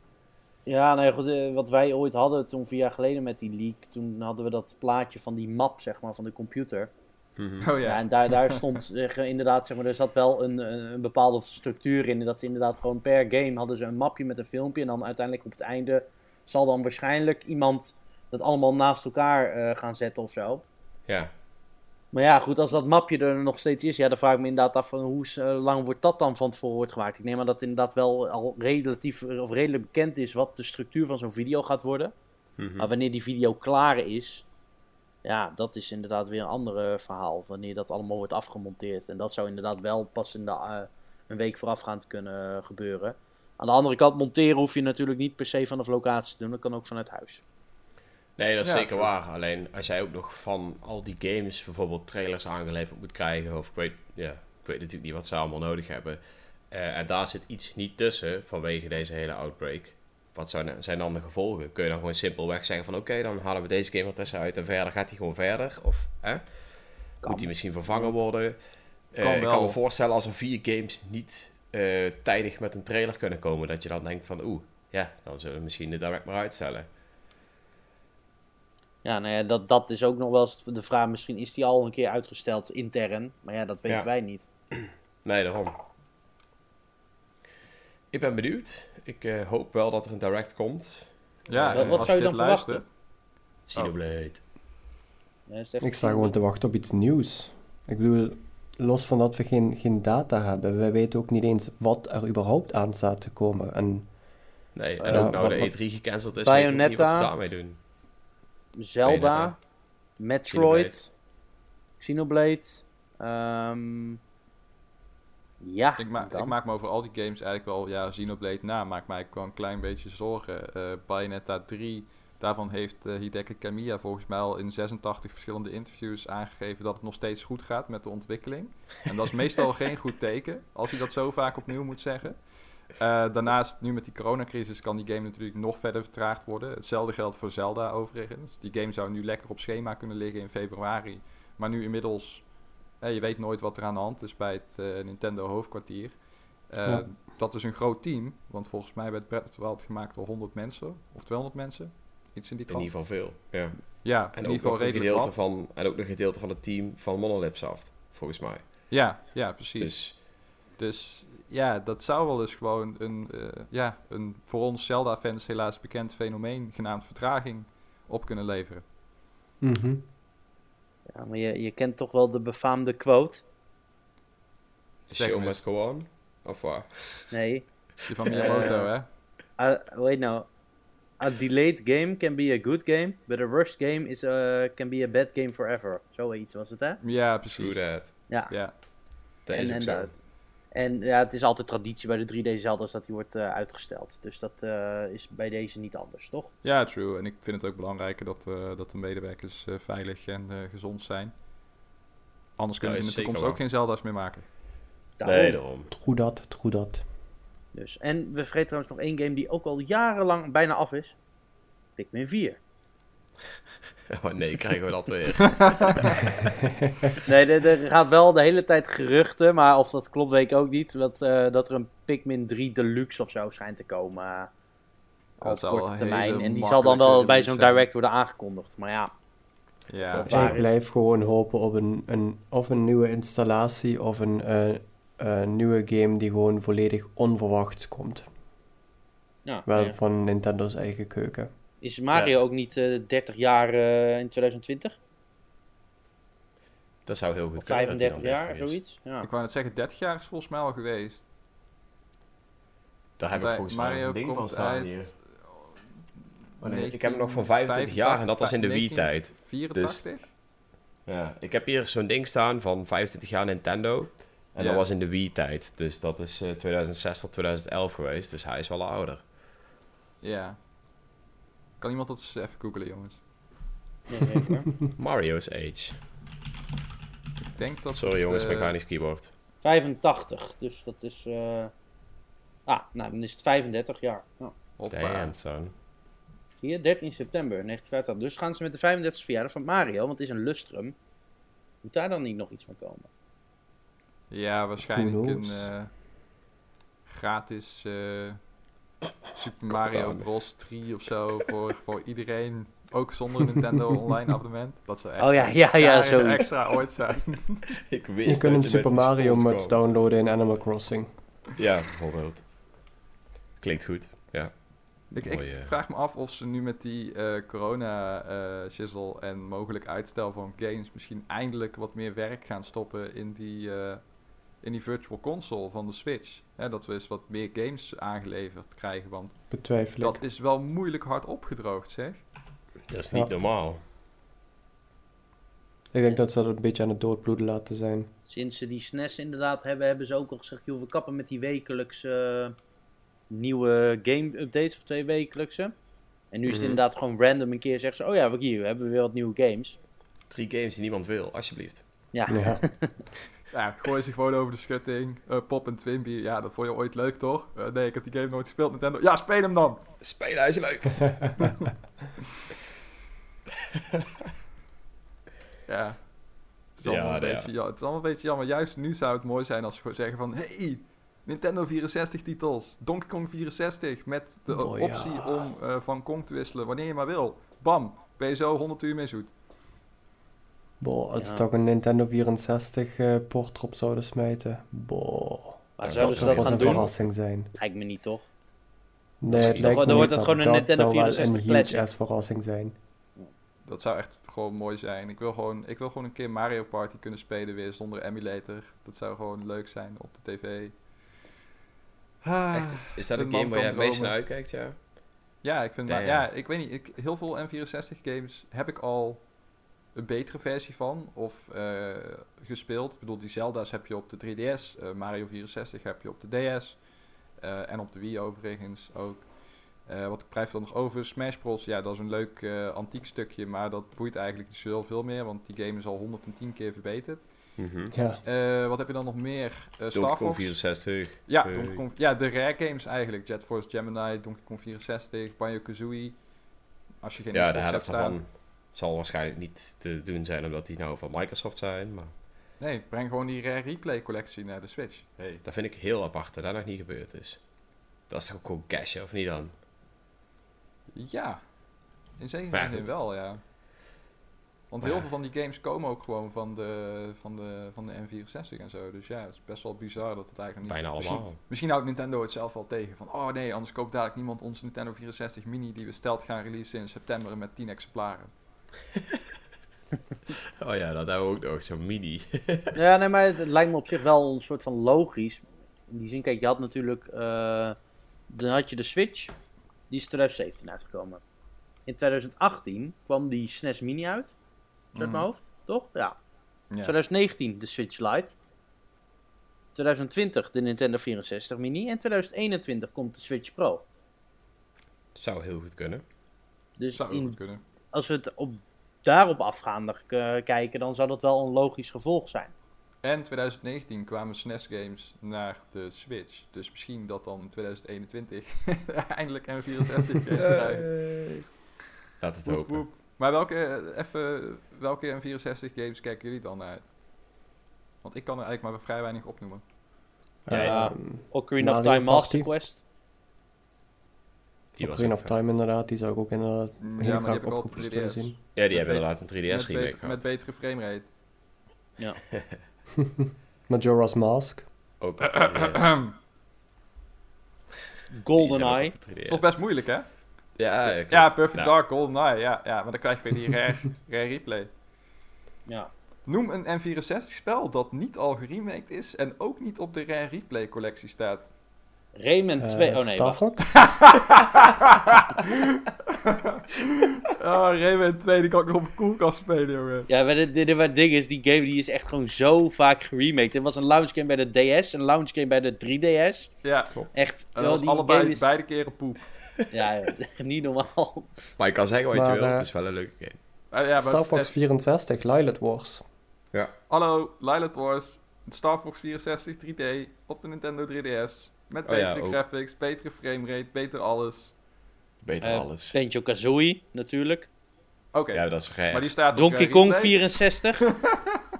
Speaker 3: Ja, nou ja, goed, eh, wat wij ooit hadden toen vier jaar geleden met die leak, toen hadden we dat plaatje van die map, zeg maar, van de computer.
Speaker 1: Mhm.
Speaker 2: Oh
Speaker 3: Ja,
Speaker 2: ja.
Speaker 3: en daar, daar stond inderdaad, zeg maar, er zat wel een, een een bepaalde structuur in. Dat ze inderdaad gewoon per game hadden ze een mapje met een filmpje. En dan uiteindelijk op het einde zal dan waarschijnlijk iemand dat allemaal naast elkaar eh, gaan zetten of zo.
Speaker 1: Ja.
Speaker 3: Maar ja, goed, als dat mapje er nog steeds is, ja, dan vraag ik me inderdaad af van hoe eh, lang wordt dat dan van tevoren wordt gemaakt. Ik neem aan dat inderdaad wel al relatief of redelijk bekend is wat de structuur van zo'n video gaat worden.
Speaker 1: Mhm.
Speaker 3: Maar wanneer die video klaar is, ja, dat is inderdaad weer een ander verhaal. Wanneer dat allemaal wordt afgemonteerd. En dat zou inderdaad wel pas in de, eh, een week voorafgaand kunnen gebeuren. Aan de andere kant, monteren hoef je natuurlijk niet per se vanaf locatie te doen. Dat kan ook vanuit huis.
Speaker 1: Nee, dat is
Speaker 2: Ja,
Speaker 1: zeker
Speaker 2: true.
Speaker 1: waar. Alleen als jij ook nog van al die games bijvoorbeeld trailers aangeleverd moet krijgen, of ik weet, ja, ik weet natuurlijk niet wat ze allemaal nodig hebben. eh, en daar zit iets niet tussen vanwege deze hele outbreak. Wat zijn, zijn dan de gevolgen? Kun je dan gewoon simpelweg zeggen van oké, dan halen we deze game er tussenuit en verder gaat hij gewoon verder? Of hè?
Speaker 3: Kan.
Speaker 1: moet hij misschien vervangen worden? Eh,
Speaker 2: Kan
Speaker 1: ik kan me voorstellen als er vier games niet eh, tijdig met een trailer kunnen komen, dat je dan denkt van oeh, ja, dan zullen we misschien de direct maar uitstellen.
Speaker 3: Ja, nou ja, dat, dat is ook nog wel eens de vraag. Misschien is die al een keer uitgesteld intern. Maar ja, dat weten
Speaker 1: Ja.
Speaker 3: wij niet.
Speaker 1: Nee, daarom. Ik ben benieuwd. Ik eh, hoop wel dat er een direct komt.
Speaker 2: Ja,
Speaker 1: Wat- wat
Speaker 3: zou je dan verwachten?
Speaker 1: Xenoblade.
Speaker 4: Ik sta gewoon te wachten op iets nieuws. Ik bedoel, los van dat we geen, geen data hebben, we weten ook niet eens wat er überhaupt aan staat te komen. En
Speaker 1: Nee, en
Speaker 4: Ja,
Speaker 1: ook nou
Speaker 4: wat-
Speaker 1: de
Speaker 4: wat-
Speaker 1: E3 gecanceld is, weten we niet wat ze daarmee doen.
Speaker 3: Zelda. Metroid, Xenoblade. ehm, ja,
Speaker 2: Ik, ma
Speaker 3: dan.
Speaker 2: ik maak me over al die games eigenlijk wel, ja, Xenoblade na, maakt mij wel een klein beetje zorgen. Eh Bayonetta 3, daarvan heeft eh, Hideki Kamiya volgens mij al in 86 verschillende interviews aangegeven dat het nog steeds goed gaat met de ontwikkeling. En dat is meestal geen goed teken, als hij dat zo vaak opnieuw moet zeggen. Eh, daarnaast, nu met die coronacrisis, kan die game natuurlijk nog verder vertraagd worden. Hetzelfde geldt voor Zelda overigens. Die game zou nu lekker op schema kunnen liggen in februari. Maar nu inmiddels, eh, je weet nooit wat er aan de hand is bij het eh, Nintendo hoofdkwartier.
Speaker 4: Ja.
Speaker 2: Dat is een groot team, want volgens mij werd Breath of the Wild gemaakt door 100 mensen of 200 mensen. Iets in die
Speaker 1: In
Speaker 2: trant.
Speaker 1: ieder geval veel. Ja.
Speaker 2: Ja,
Speaker 1: En
Speaker 2: in
Speaker 1: ook
Speaker 2: ieder geval redelijk
Speaker 1: gedeelte van, en ook een gedeelte van het team van Monolith Soft, volgens mij.
Speaker 2: Ja, ja, precies.
Speaker 1: Dus
Speaker 2: Dus ja, dat zou wel eens gewoon een, eh, ja, een voor ons Zelda-fans helaas bekend fenomeen genaamd vertraging op kunnen leveren.
Speaker 4: mhm.
Speaker 3: Ja, maar je, je kent toch wel de befaamde quote?
Speaker 2: Zeg
Speaker 1: show must go on. Of wat?
Speaker 3: Nee.
Speaker 2: Die van Miyamoto,
Speaker 3: Eh,
Speaker 2: hè?
Speaker 3: Uh, wait now. A delayed game can be a good game, but a rushed game is a, can be a bad game forever. Zoiets was het, hè?
Speaker 2: Ja,
Speaker 1: True
Speaker 2: precies.
Speaker 1: that.
Speaker 3: Ja.
Speaker 2: Ja,
Speaker 1: Dat
Speaker 3: en,
Speaker 1: is
Speaker 3: en,
Speaker 1: ook zo.
Speaker 3: En ja, het is altijd traditie bij de 3D Zelda's dat die wordt eh, uitgesteld. Dus dat eh, is bij deze niet anders, toch?
Speaker 2: ja, true. En ik vind het ook belangrijker dat, eh, dat de medewerkers eh, veilig en eh, gezond zijn. Anders kunnen ze in de toekomst ook geen Zelda's meer maken.
Speaker 3: Daarom.
Speaker 1: Nee, daarom.
Speaker 4: True dat, true dat.
Speaker 3: Dus. En we vergeten trouwens nog één game die ook al jarenlang bijna af is. Pikmin 4.
Speaker 1: Oh nee, krijgen we dat weer.
Speaker 3: Nee, er, er gaat wel de hele tijd geruchten, maar of dat klopt weet ik ook niet. Dat, eh, dat er een Pikmin 3 Deluxe of zo schijnt te komen. eh, op korte termijn. En die zal dan wel bij zo'n direct worden aangekondigd. Maar ja,
Speaker 2: Ja,
Speaker 4: Ik blijf gewoon hopen op een, een, of een nieuwe installatie of een eh, eh, nieuwe game die gewoon volledig onverwachts komt.
Speaker 3: ja,
Speaker 4: Wel
Speaker 3: ja.
Speaker 4: van Nintendo's eigen keuken.
Speaker 3: Is Mario ook niet eh 30 jaar eh, in 2020?
Speaker 1: Dat zou heel goed kunnen. dat hij
Speaker 3: 35
Speaker 1: dan
Speaker 3: jaar,
Speaker 1: 30 is.
Speaker 3: zoiets? Ja.
Speaker 2: ik wou net zeggen, 30 jaar is volgens mij al geweest.
Speaker 1: Daar heb ik volgens mij een ding van staan
Speaker 2: uit
Speaker 1: hier.
Speaker 2: Oh,
Speaker 1: nee, ik heb hem nog van 25 jaar en dat was in de Wii-tijd.
Speaker 2: 84?
Speaker 1: Ja, ik heb hier zo'n ding staan van 25 jaar Nintendo. En
Speaker 2: Ja.
Speaker 1: dat was in de Wii-tijd. Dus dat is eh, 2006 tot 2011 geweest. Dus hij is wel ouder.
Speaker 2: Ja. Kan iemand dat eens even googlen, jongens?
Speaker 3: Ja, zeker.
Speaker 1: Mario's Age.
Speaker 2: Ik denk dat
Speaker 1: Sorry
Speaker 2: het,
Speaker 1: jongens,
Speaker 2: eh,
Speaker 1: mechanisch keyboard.
Speaker 3: 85, dus dat is... eh, Ah, nou dan is het 35 jaar. Ja.
Speaker 2: hoppa.
Speaker 1: Damn, son.
Speaker 3: Zie je, 13 september 1985. Dus gaan ze met de 35e verjaardag van Mario, want het is een lustrum. Moet daar dan niet nog iets van komen?
Speaker 2: Ja, waarschijnlijk een eh, gratis eh, Super Mario. Bros 3 of zo voor, voor iedereen. Ook zonder Nintendo Online abonnement. Dat zou echt
Speaker 3: Oh ja,
Speaker 2: een
Speaker 3: ja, ja, zoiets.
Speaker 2: extra ooit zijn.
Speaker 1: Ik wist
Speaker 4: Je
Speaker 1: dat
Speaker 4: kunt een Super Mario
Speaker 1: kwam.
Speaker 4: downloaden in Animal Crossing.
Speaker 1: Ja, bijvoorbeeld. Klinkt goed. Ja.
Speaker 2: Ik, vraag me af of ze nu met die eh, corona eh shizzle en mogelijk uitstel van games misschien eindelijk wat meer werk gaan stoppen in die, eh, in die virtual console van de Switch. Hè, dat we eens wat meer games aangeleverd krijgen, want
Speaker 4: Betwijfel ik.
Speaker 2: dat is wel moeilijk hard opgedroogd zeg.
Speaker 1: Dat is niet
Speaker 4: Ja.
Speaker 1: normaal.
Speaker 4: Ik denk dat ze dat een beetje aan het doodbloeden laten zijn.
Speaker 3: Sinds ze die SNES inderdaad hebben, hebben ze ook al gezegd... joh, we kappen met die wekelijkse eh, nieuwe game-updates, of twee wekelijkse. En nu is het
Speaker 1: Mhm.
Speaker 3: inderdaad gewoon random een keer zeggen ze, oh ja, wat hier, we hebben weer wat nieuwe games.
Speaker 1: Drie games die niemand wil, alsjeblieft.
Speaker 3: Ja,
Speaker 4: Ja.
Speaker 2: Ja, gooi ze gewoon over de schutting. Eh, Pop en Twimby, ja, dat vond je ooit leuk, toch? Eh, nee, ik heb die game nooit gespeeld, Nintendo. Ja, speel hem dan!
Speaker 1: Spelen, hij is leuk.
Speaker 2: Ja. Het is,
Speaker 1: Ja,
Speaker 2: allemaal een
Speaker 1: ja.
Speaker 2: beetje, ja, het is allemaal een beetje jammer. Juist nu zou het mooi zijn als ze gewoon zeggen van... Hey, Nintendo 64 titels. Donkey Kong 64 met de
Speaker 4: Oh, ja.
Speaker 2: optie om eh, van Kong te wisselen wanneer je maar wil. Bam, ben je zo 100 uur mee zoet.
Speaker 4: Boah, als
Speaker 3: Ja.
Speaker 4: toch een Nintendo 64 eh, port erop zouden smijten. Boah.
Speaker 3: maar zouden
Speaker 1: dat
Speaker 3: ze
Speaker 1: zou
Speaker 3: dat gaan
Speaker 4: een
Speaker 3: doen?
Speaker 4: verrassing zijn.
Speaker 3: Lijkt me niet, toch?
Speaker 4: Nee, het lijkt
Speaker 3: dan
Speaker 4: me
Speaker 3: wordt het
Speaker 4: dat-
Speaker 3: gewoon een
Speaker 4: dat
Speaker 3: Nintendo
Speaker 4: zou wel
Speaker 3: 64
Speaker 4: een
Speaker 3: classic.
Speaker 4: huge ass verrassing zijn.
Speaker 2: Dat zou echt gewoon mooi zijn. Ik wil gewoon, ik wil gewoon een keer Mario Party kunnen spelen weer zonder emulator. Dat zou gewoon leuk zijn op de tv. Ah,
Speaker 1: Echt, is dat
Speaker 2: de
Speaker 1: een game waar je het meest naar uitkijkt, ja?
Speaker 2: Ja, ik vind, maar, ja, ik weet niet. Ik, heel veel N64 games heb ik al een betere versie van of eh, gespeeld. Ik bedoel, die Zelda's heb je op de 3DS, eh, Mario 64 heb je op de DS eh, en op de Wii overigens ook. Eh, wat blijft er nog over? Smash Bros. Ja, dat is een leuk eh, antiek stukje, maar dat boeit eigenlijk niet zo heel veel meer, want die game is al 110 keer verbeterd.
Speaker 1: Mhm.
Speaker 4: Ja.
Speaker 2: Eh, wat heb je dan nog meer? Eh
Speaker 1: Donkey
Speaker 2: Star
Speaker 1: Kong
Speaker 2: Fox.
Speaker 1: 64.
Speaker 2: Ja,
Speaker 1: Hey.
Speaker 2: Donkey Kong- ja, de rare games eigenlijk. Jet Force Gemini, Donkey Kong 64, Banjo-Kazooie. Als je geen
Speaker 1: Ja, de
Speaker 2: Xbox
Speaker 1: helft
Speaker 2: hebt staan.
Speaker 1: daarvan zal waarschijnlijk niet te doen zijn omdat die nou van Microsoft zijn. Maar
Speaker 2: Nee, breng gewoon die rare replay collectie naar de Switch. Hey.
Speaker 1: dat vind ik heel apart dat dat nog niet gebeurd is. Dat is toch ook gewoon cash, of niet dan?
Speaker 2: Ja, in zekere zin wel, ja. Want heel
Speaker 1: ja.
Speaker 2: veel van die games komen ook gewoon van de, van de, van de N64 en zo. Dus ja, het is best wel bizar dat het eigenlijk niet...
Speaker 1: Bijna allemaal.
Speaker 2: Misschien houdt Nintendo het zelf wel tegen. Van, oh nee, anders koopt dadelijk niemand onze Nintendo 64 Mini... die we stelt gaan releasen in september met 10 exemplaren.
Speaker 1: Oh ja, dat hebben we ook nog, zo'n mini.
Speaker 3: Ja, nee, maar het, lijkt me op zich wel een soort van logisch. In die zin, kijk, je had natuurlijk... eh, dan had je de Switch. Die is 2017 uitgekomen. In 2018 kwam die SNES Mini uit. Uit
Speaker 2: Mhm.
Speaker 3: mijn hoofd, toch? Ja.
Speaker 2: Ja.
Speaker 3: 2019 de Switch Lite. 2020 de Nintendo 64 Mini. En 2021 komt de Switch Pro.
Speaker 1: Zou heel goed kunnen.
Speaker 3: Dus
Speaker 2: Zou
Speaker 3: in,
Speaker 2: goed kunnen.
Speaker 3: Als we het op, daarop afgaandig eh, kijken, dan zou dat wel een logisch gevolg zijn.
Speaker 2: En 2019 kwamen SNES games naar de Switch. Dus misschien dat dan in 2021 eindelijk N64 games krijgen.
Speaker 1: Laat het hopen.
Speaker 2: woep. Maar welke, eh, even, welke N64 games kijken jullie dan naar? Want ik kan er eigenlijk maar vrij weinig opnoemen.
Speaker 3: Ja, ja.
Speaker 4: Ehm,
Speaker 3: Ocarina of Time Master. Quest.
Speaker 1: Die was
Speaker 4: of. Time inderdaad, die zou ik ook inderdaad
Speaker 2: Mm,
Speaker 4: heel
Speaker 2: ja, maar die
Speaker 4: graag
Speaker 2: heb ik op
Speaker 4: opgepoetst
Speaker 2: 3DS.
Speaker 4: willen zien.
Speaker 1: Ja, die hebben inderdaad een 3DS
Speaker 2: Met,
Speaker 1: remake gehad.
Speaker 2: met betere framerate.
Speaker 4: Majora's Mask.
Speaker 1: Ook op de 3DS.
Speaker 3: GoldenEye.
Speaker 1: Die zijn ook op de 3DS.
Speaker 2: Toch best moeilijk, hè?
Speaker 1: Ja, ja,
Speaker 2: Ja. Perfect
Speaker 1: Nou,
Speaker 2: Dark, GoldenEye. Ja, ja, maar dan krijg je weer die rare, rare replay.
Speaker 3: Ja.
Speaker 2: Noem een N64-spel dat niet al geremaked is en ook niet op de Rare Replay collectie staat.
Speaker 3: Rayman
Speaker 4: Eh,
Speaker 3: 2. Oh nee,
Speaker 4: Star
Speaker 3: wacht.
Speaker 4: Fox?
Speaker 2: Oh, Rayman 2, die kan ik nog op een koelkast spelen, jongen.
Speaker 3: Ja, maar dit, dit, het ding is, die game die is echt gewoon zo vaak geremaked. Er was een launch game bij de DS, een launch game bij de 3DS.
Speaker 2: Ja,
Speaker 3: Echt,
Speaker 2: en
Speaker 3: wel,
Speaker 2: dat was
Speaker 3: die
Speaker 2: allebei
Speaker 3: is...
Speaker 2: beide keren poep.
Speaker 3: Ja, ja, niet normaal.
Speaker 1: Maar je kan zeggen wat je wil,
Speaker 4: eh,
Speaker 1: het is wel een leuke game.
Speaker 2: Ja,
Speaker 4: Star Fox
Speaker 2: het-
Speaker 4: 64, Lilith Wars.
Speaker 2: Hallo, Lilith Wars, Star Fox 64 3D op de Nintendo 3DS. Met
Speaker 1: Oh
Speaker 2: betere graphics, betere framerate, beter alles.
Speaker 1: Beter
Speaker 3: Eh,
Speaker 1: alles.
Speaker 3: Banjo Kazooie, natuurlijk.
Speaker 2: Oké,
Speaker 1: Ja, dat is raar.
Speaker 2: maar die staat op
Speaker 3: Donkey
Speaker 2: Rare
Speaker 3: Kong
Speaker 2: Replay.
Speaker 3: 64.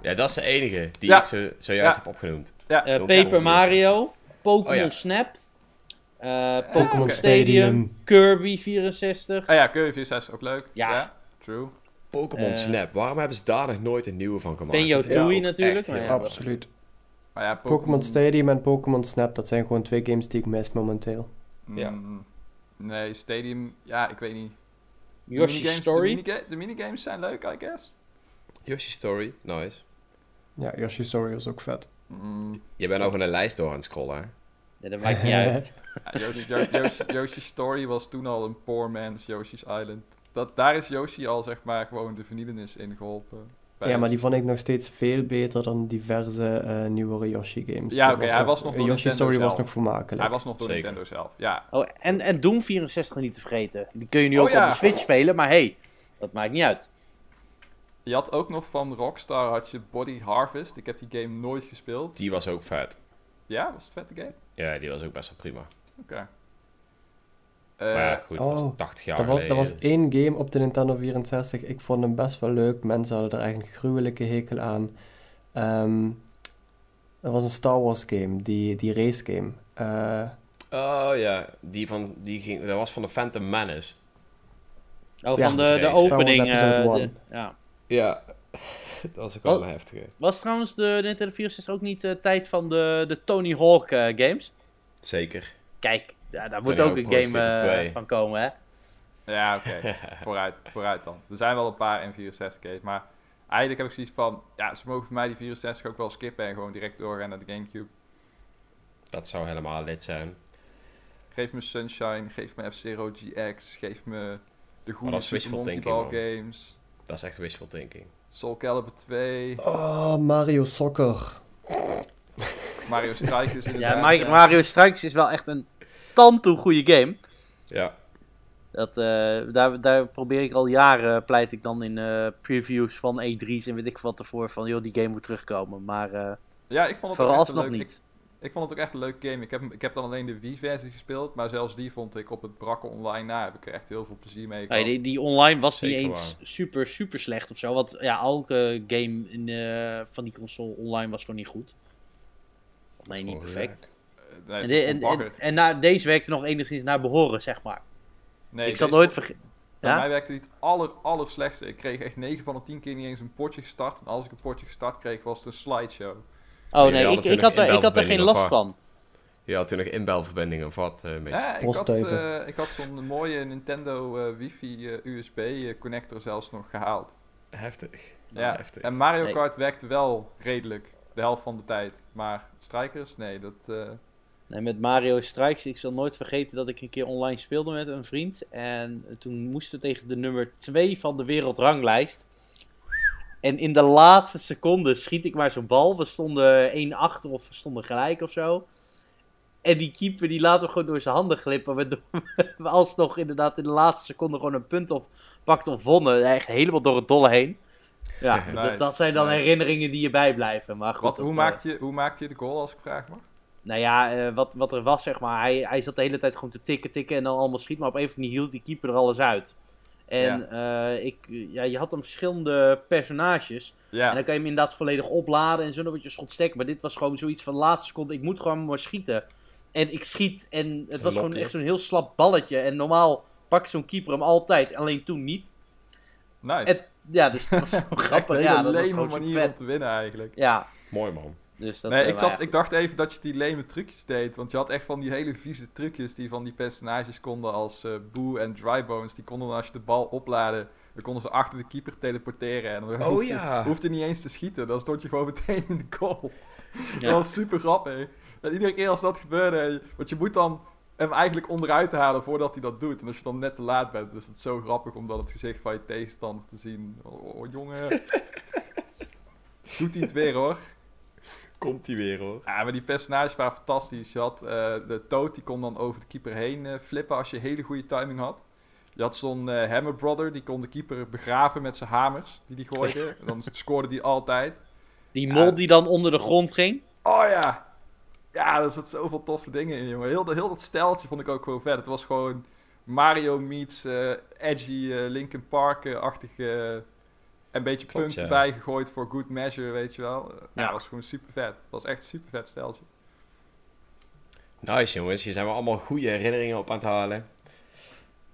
Speaker 1: Ja, dat is de enige die
Speaker 2: Ja.
Speaker 1: ik zo, zojuist
Speaker 2: Ja.
Speaker 1: heb opgenoemd.
Speaker 2: Ja,
Speaker 3: eh, Paper Mario. Pokémon
Speaker 1: Oh ja.
Speaker 3: Snap. eh, Pokémon
Speaker 2: oké.
Speaker 3: Stadium.
Speaker 4: Stadium.
Speaker 3: Kirby 64.
Speaker 2: ah ja, Kirby 64 ook leuk.
Speaker 3: Ja.
Speaker 2: true.
Speaker 1: Pokémon
Speaker 3: Eh,
Speaker 1: Snap, waarom hebben ze daar nog nooit een nieuwe van gemaakt? Is
Speaker 3: Tooie natuurlijk,
Speaker 1: echt
Speaker 3: ja.
Speaker 4: Absoluut.
Speaker 2: Ja,
Speaker 4: Pokémon Stadium en Pokémon Snap, dat zijn gewoon twee games die ik mis momenteel.
Speaker 1: Ja.
Speaker 2: Mm, nee, Stadium, ja, ik weet niet. De
Speaker 3: Yoshi
Speaker 2: minigames-
Speaker 3: Story.
Speaker 2: De, miniga- de minigames zijn leuk, I guess.
Speaker 1: Yoshi Story, nice.
Speaker 4: Ja, Yoshi Story was ook vet.
Speaker 2: Mm,
Speaker 1: Je bent ook een lijst door aan het scrollen, hè?
Speaker 3: Ja, dat maakt niet uit.
Speaker 2: ja, Story was toen al een poor man's Yoshi's Island. Dat, daar is Yoshi al, zeg maar, gewoon de verniedenis in geholpen. Bij
Speaker 4: Ja, maar die vond ik nog steeds veel beter dan diverse eh, nieuwere Yoshi-games.
Speaker 2: Ja, oké, hij
Speaker 4: nog-
Speaker 2: was nog door
Speaker 4: Yoshi
Speaker 2: Nintendo
Speaker 4: Story was nog vermakelijk.
Speaker 2: Hij was nog door
Speaker 1: Zeker.
Speaker 2: Nintendo zelf. Ja,
Speaker 3: Oh, en, en Doom 64 niet te vergeten. Die kun je nu
Speaker 2: Oh,
Speaker 3: ook
Speaker 2: ja.
Speaker 3: op de Switch spelen, maar hey, dat maakt niet uit.
Speaker 2: je had ook nog van Rockstar had je Body Harvest. Ik heb die game nooit gespeeld.
Speaker 1: Die was ook vet.
Speaker 2: Ja, was het een vette game?
Speaker 1: Ja, die was ook best wel prima.
Speaker 2: Oké.
Speaker 1: Maar
Speaker 2: Eh,
Speaker 1: ja, goed, dat was
Speaker 4: oh,
Speaker 1: 80 jaar
Speaker 4: Dat was,
Speaker 1: geleden.
Speaker 4: dat was één game op de Nintendo 64. Ik vond hem best wel leuk. Mensen hadden er eigenlijk een gruwelijke hekel aan. Ehm dat was een Star Wars game, die, die race game. Eh,
Speaker 1: Oh ja, die, van, die ging, dat was van de Phantom Menace.
Speaker 3: Oh,
Speaker 4: Ja,
Speaker 3: van de,
Speaker 1: Star
Speaker 3: de
Speaker 1: Wars
Speaker 3: opening.
Speaker 4: Episode
Speaker 3: eh,
Speaker 4: one.
Speaker 3: de- ja.
Speaker 1: Ja, dat was ook wel
Speaker 3: Oh.
Speaker 1: een heftige.
Speaker 3: Was trouwens de Nintendo 64 ook niet de tijd van de, de Tony Hawk games?
Speaker 1: Zeker.
Speaker 3: Kijk, ja, daar moet
Speaker 1: Tony
Speaker 3: ook een game eh,
Speaker 1: 2.
Speaker 3: van komen, hè?
Speaker 2: ja, oké. vooruit, vooruit dan. Er zijn wel een paar N64 games, maar eigenlijk heb ik zoiets van... Ja, ze mogen voor mij die 64 ook wel skippen en gewoon direct doorgaan naar de Gamecube.
Speaker 1: Dat zou helemaal lid zijn.
Speaker 2: Geef me Sunshine, geef me F-Zero GX, geef me de goede Monkey
Speaker 1: thinking,
Speaker 2: Ball games.
Speaker 1: Dat is echt wishful thinking.
Speaker 2: Soul Calibur 2,
Speaker 4: oh, Mario Soccer.
Speaker 2: Mario Strikers inderdaad.
Speaker 3: Ja, Mario, Mario Strikers is wel echt een tandtoe goede game.
Speaker 1: Ja,
Speaker 3: Dat, eh, daar, daar probeer ik al jaren, pleit ik dan in eh, previews van E3's en weet ik wat ervoor, van joh, die game moet terugkomen. Maar eh
Speaker 2: Ja, ik vond het
Speaker 3: vooralsnog
Speaker 2: een leuk,
Speaker 3: niet.
Speaker 2: Ik, ik vond het ook echt een leuk game. Ik heb, ik heb dan alleen de Wii-versie gespeeld, maar zelfs die vond ik op het brakke online na. Heb ik er echt heel veel plezier mee
Speaker 3: Nee, die, die online was niet
Speaker 1: Zeker
Speaker 3: eens super, super slecht of zo. Want ja, elke game in, van die console online was gewoon niet goed. Nee, niet perfect.
Speaker 2: Nee,
Speaker 3: En, de- en,
Speaker 2: gewoon
Speaker 3: en,
Speaker 2: bagger.
Speaker 3: en na, deze werkte nog enigszins naar behoren, zeg maar.
Speaker 2: Nee,
Speaker 3: ik zal nooit vergeten.
Speaker 2: Bij
Speaker 3: Ja?
Speaker 2: mij werkte het aller, aller slechtste. Ik kreeg echt 9 van de 10 keer niet eens een potje gestart. En als ik een potje gestart kreeg, was het een slideshow.
Speaker 3: Oh
Speaker 1: Nee,
Speaker 3: ik, ik, had er, ik had er geen last van.
Speaker 1: je had toen nog inbelverbindingen of wat. eh, een beetje.
Speaker 2: Ja, ik had, eh, ik had zo'n mooie Nintendo eh, wifi eh, USB connector zelfs nog gehaald.
Speaker 1: Heftig.
Speaker 2: Ja,
Speaker 1: heftig.
Speaker 2: en Mario
Speaker 3: Nee.
Speaker 2: Kart werkte wel redelijk de helft van de tijd. Maar Strikers, nee, dat... eh,
Speaker 3: Nee, met Mario Strikes, ik zal nooit vergeten dat ik een keer online speelde met een vriend. En toen moesten we tegen de nummer 2 van de wereldranglijst. En in de laatste seconde schiet ik maar zo'n bal. We stonden 1 achter of we stonden gelijk of zo. En die keeper die laat hem gewoon door zijn handen glippen. Waardoor we alsnog inderdaad in de laatste seconde gewoon een punt op pakten of wonnen. Echt helemaal door het dolle heen. Ja,
Speaker 2: Nice,
Speaker 3: dat, dat zijn dan
Speaker 2: nice.
Speaker 3: herinneringen die je bijblijven. Maar goed,
Speaker 2: wat, hoe,
Speaker 3: eh,
Speaker 2: maakte je, hoe maakte je de goal, als ik vraag mag?
Speaker 3: Nou ja, eh, wat, wat er was, zeg maar. Hij, hij zat de hele tijd gewoon te tikken, tikken en dan allemaal schiet. Maar op een of andere manier hield die keeper er alles uit. En eh, ik, ja, je had dan verschillende personages.
Speaker 2: Ja,
Speaker 3: En dan kan je hem inderdaad volledig opladen en zo. Dan word je schot steken. Maar dit was gewoon zoiets van de laatste seconde. Ik moet gewoon maar schieten. En ik schiet. En het was gewoon echt zo'n heel slap balletje. En normaal pakt zo'n keeper hem altijd. Alleen toen niet.
Speaker 2: nice.
Speaker 3: Ja, dus dat was grappig.
Speaker 2: een
Speaker 3: Ja, dat was gewoon
Speaker 2: manier om te winnen eigenlijk.
Speaker 3: Ja,
Speaker 1: Mooi man.
Speaker 3: Dus dat...
Speaker 2: nee,
Speaker 3: eh,
Speaker 2: ik, zat, ik dacht even dat je die leme trucjes deed. Want je had echt van die hele vieze trucjes die van die personages konden als eh Boo en Drybones. Die konden dan als je de bal opladen, dan konden ze achter de keeper teleporteren. En dan
Speaker 1: Oh
Speaker 2: hoefde,
Speaker 1: ja.
Speaker 2: hoefde niet eens te schieten, dan stond je gewoon meteen in de goal.
Speaker 3: Ja.
Speaker 2: Dat was super grappig. En iedere keer als dat gebeurde, want je moet dan hem eigenlijk onderuit halen voordat hij dat doet. En als je dan net te laat bent, is het zo grappig om dan het gezicht van je tegenstander te zien. Oh, oh, jongen. Doet hij het weer hoor.
Speaker 1: Komt hij weer hoor.
Speaker 2: Ja, maar die personages waren fantastisch. Je had eh, de Toad, die kon dan over de keeper heen eh, flippen als je hele goede timing had. Je had zo'n eh, Hammer Brother, die kon de keeper begraven met zijn hamers die die gooide. En dan scoorde die altijd.
Speaker 3: Die mol die dan onder de grond ging.
Speaker 2: Oh ja! Ja, er zat zoveel toffe dingen in, jongen. Heel, dat- heel dat steltje vond ik ook gewoon vet. Het was gewoon Mario meets eh, edgy eh, Linkin Park-achtig... een beetje
Speaker 1: Klopt, ja.
Speaker 2: erbij gegooid voor good measure, weet je wel. Ja, was gewoon super vet. Het was echt een super vet steltje.
Speaker 1: Nice jongens, hier zijn we allemaal goede herinneringen op aan het halen.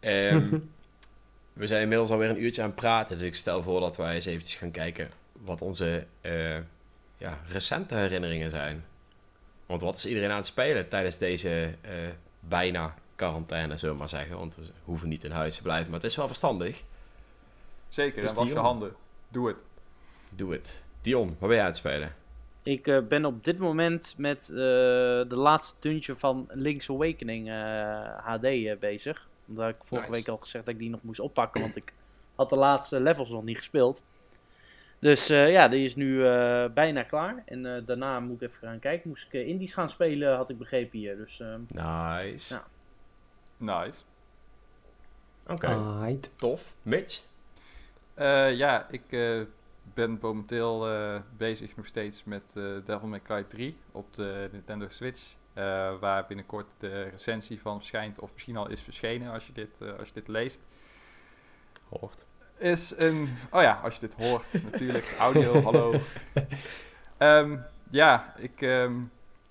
Speaker 1: Ehm, we zijn inmiddels alweer een uurtje aan het praten, dus ik stel voor dat wij eens eventjes gaan kijken wat onze eh, ja, recente herinneringen zijn. Want wat is iedereen aan het spelen tijdens deze eh, bijna quarantaine, zullen we maar zeggen. Want we hoeven niet in huis te blijven, maar het is wel verstandig.
Speaker 2: Zeker,
Speaker 1: Dus
Speaker 2: en was je handen. Doe het.
Speaker 1: Doe het. Dion, wat ben jij aan het spelen?
Speaker 3: Ik eh, ben op dit moment met eh, de laatste dungeon van Link's Awakening eh, HD eh, bezig. Omdat ik vorige
Speaker 1: Nice.
Speaker 3: week al gezegd dat ik die nog moest oppakken, want ik had de laatste levels nog niet gespeeld. Dus eh, ja, die is nu eh, bijna klaar. En eh, daarna moet ik even gaan kijken. Moest ik indies gaan spelen, had ik begrepen hier. Dus ehm,
Speaker 1: Nice.
Speaker 3: Ja.
Speaker 2: Nice.
Speaker 1: Oké,
Speaker 4: Aight.
Speaker 1: tof. Mitch?
Speaker 2: Eh, ja, ik eh, ben momenteel eh, bezig nog steeds met Devil May Cry 3 op de Nintendo Switch. waar binnenkort de recensie van verschijnt, of misschien al is verschenen als je dit, als je dit leest.
Speaker 1: Hoort.
Speaker 2: Is een. Oh ja, als je dit hoort, natuurlijk. Audio, hallo. Ehm, ja, ik ehm,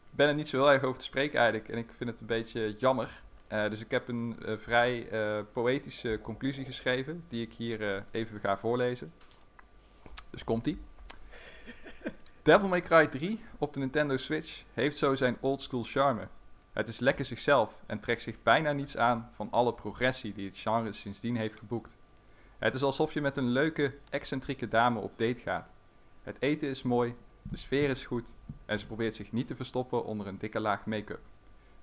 Speaker 2: ben er niet zo heel erg over te spreken eigenlijk. En ik vind het een beetje jammer. Eh, dus ik heb een eh, vrij eh, poëtische conclusie geschreven, die ik hier even ga voorlezen. Dus komt-ie. Devil May Cry 3 op de Nintendo Switch heeft zo zijn oldschool charme. Het is lekker zichzelf en trekt zich bijna niets aan van alle progressie die het genre sindsdien heeft geboekt. Het is alsof je met een leuke, excentrieke dame op date gaat. Het eten is mooi, de sfeer is goed en ze probeert zich niet te verstoppen onder een dikke laag make-up.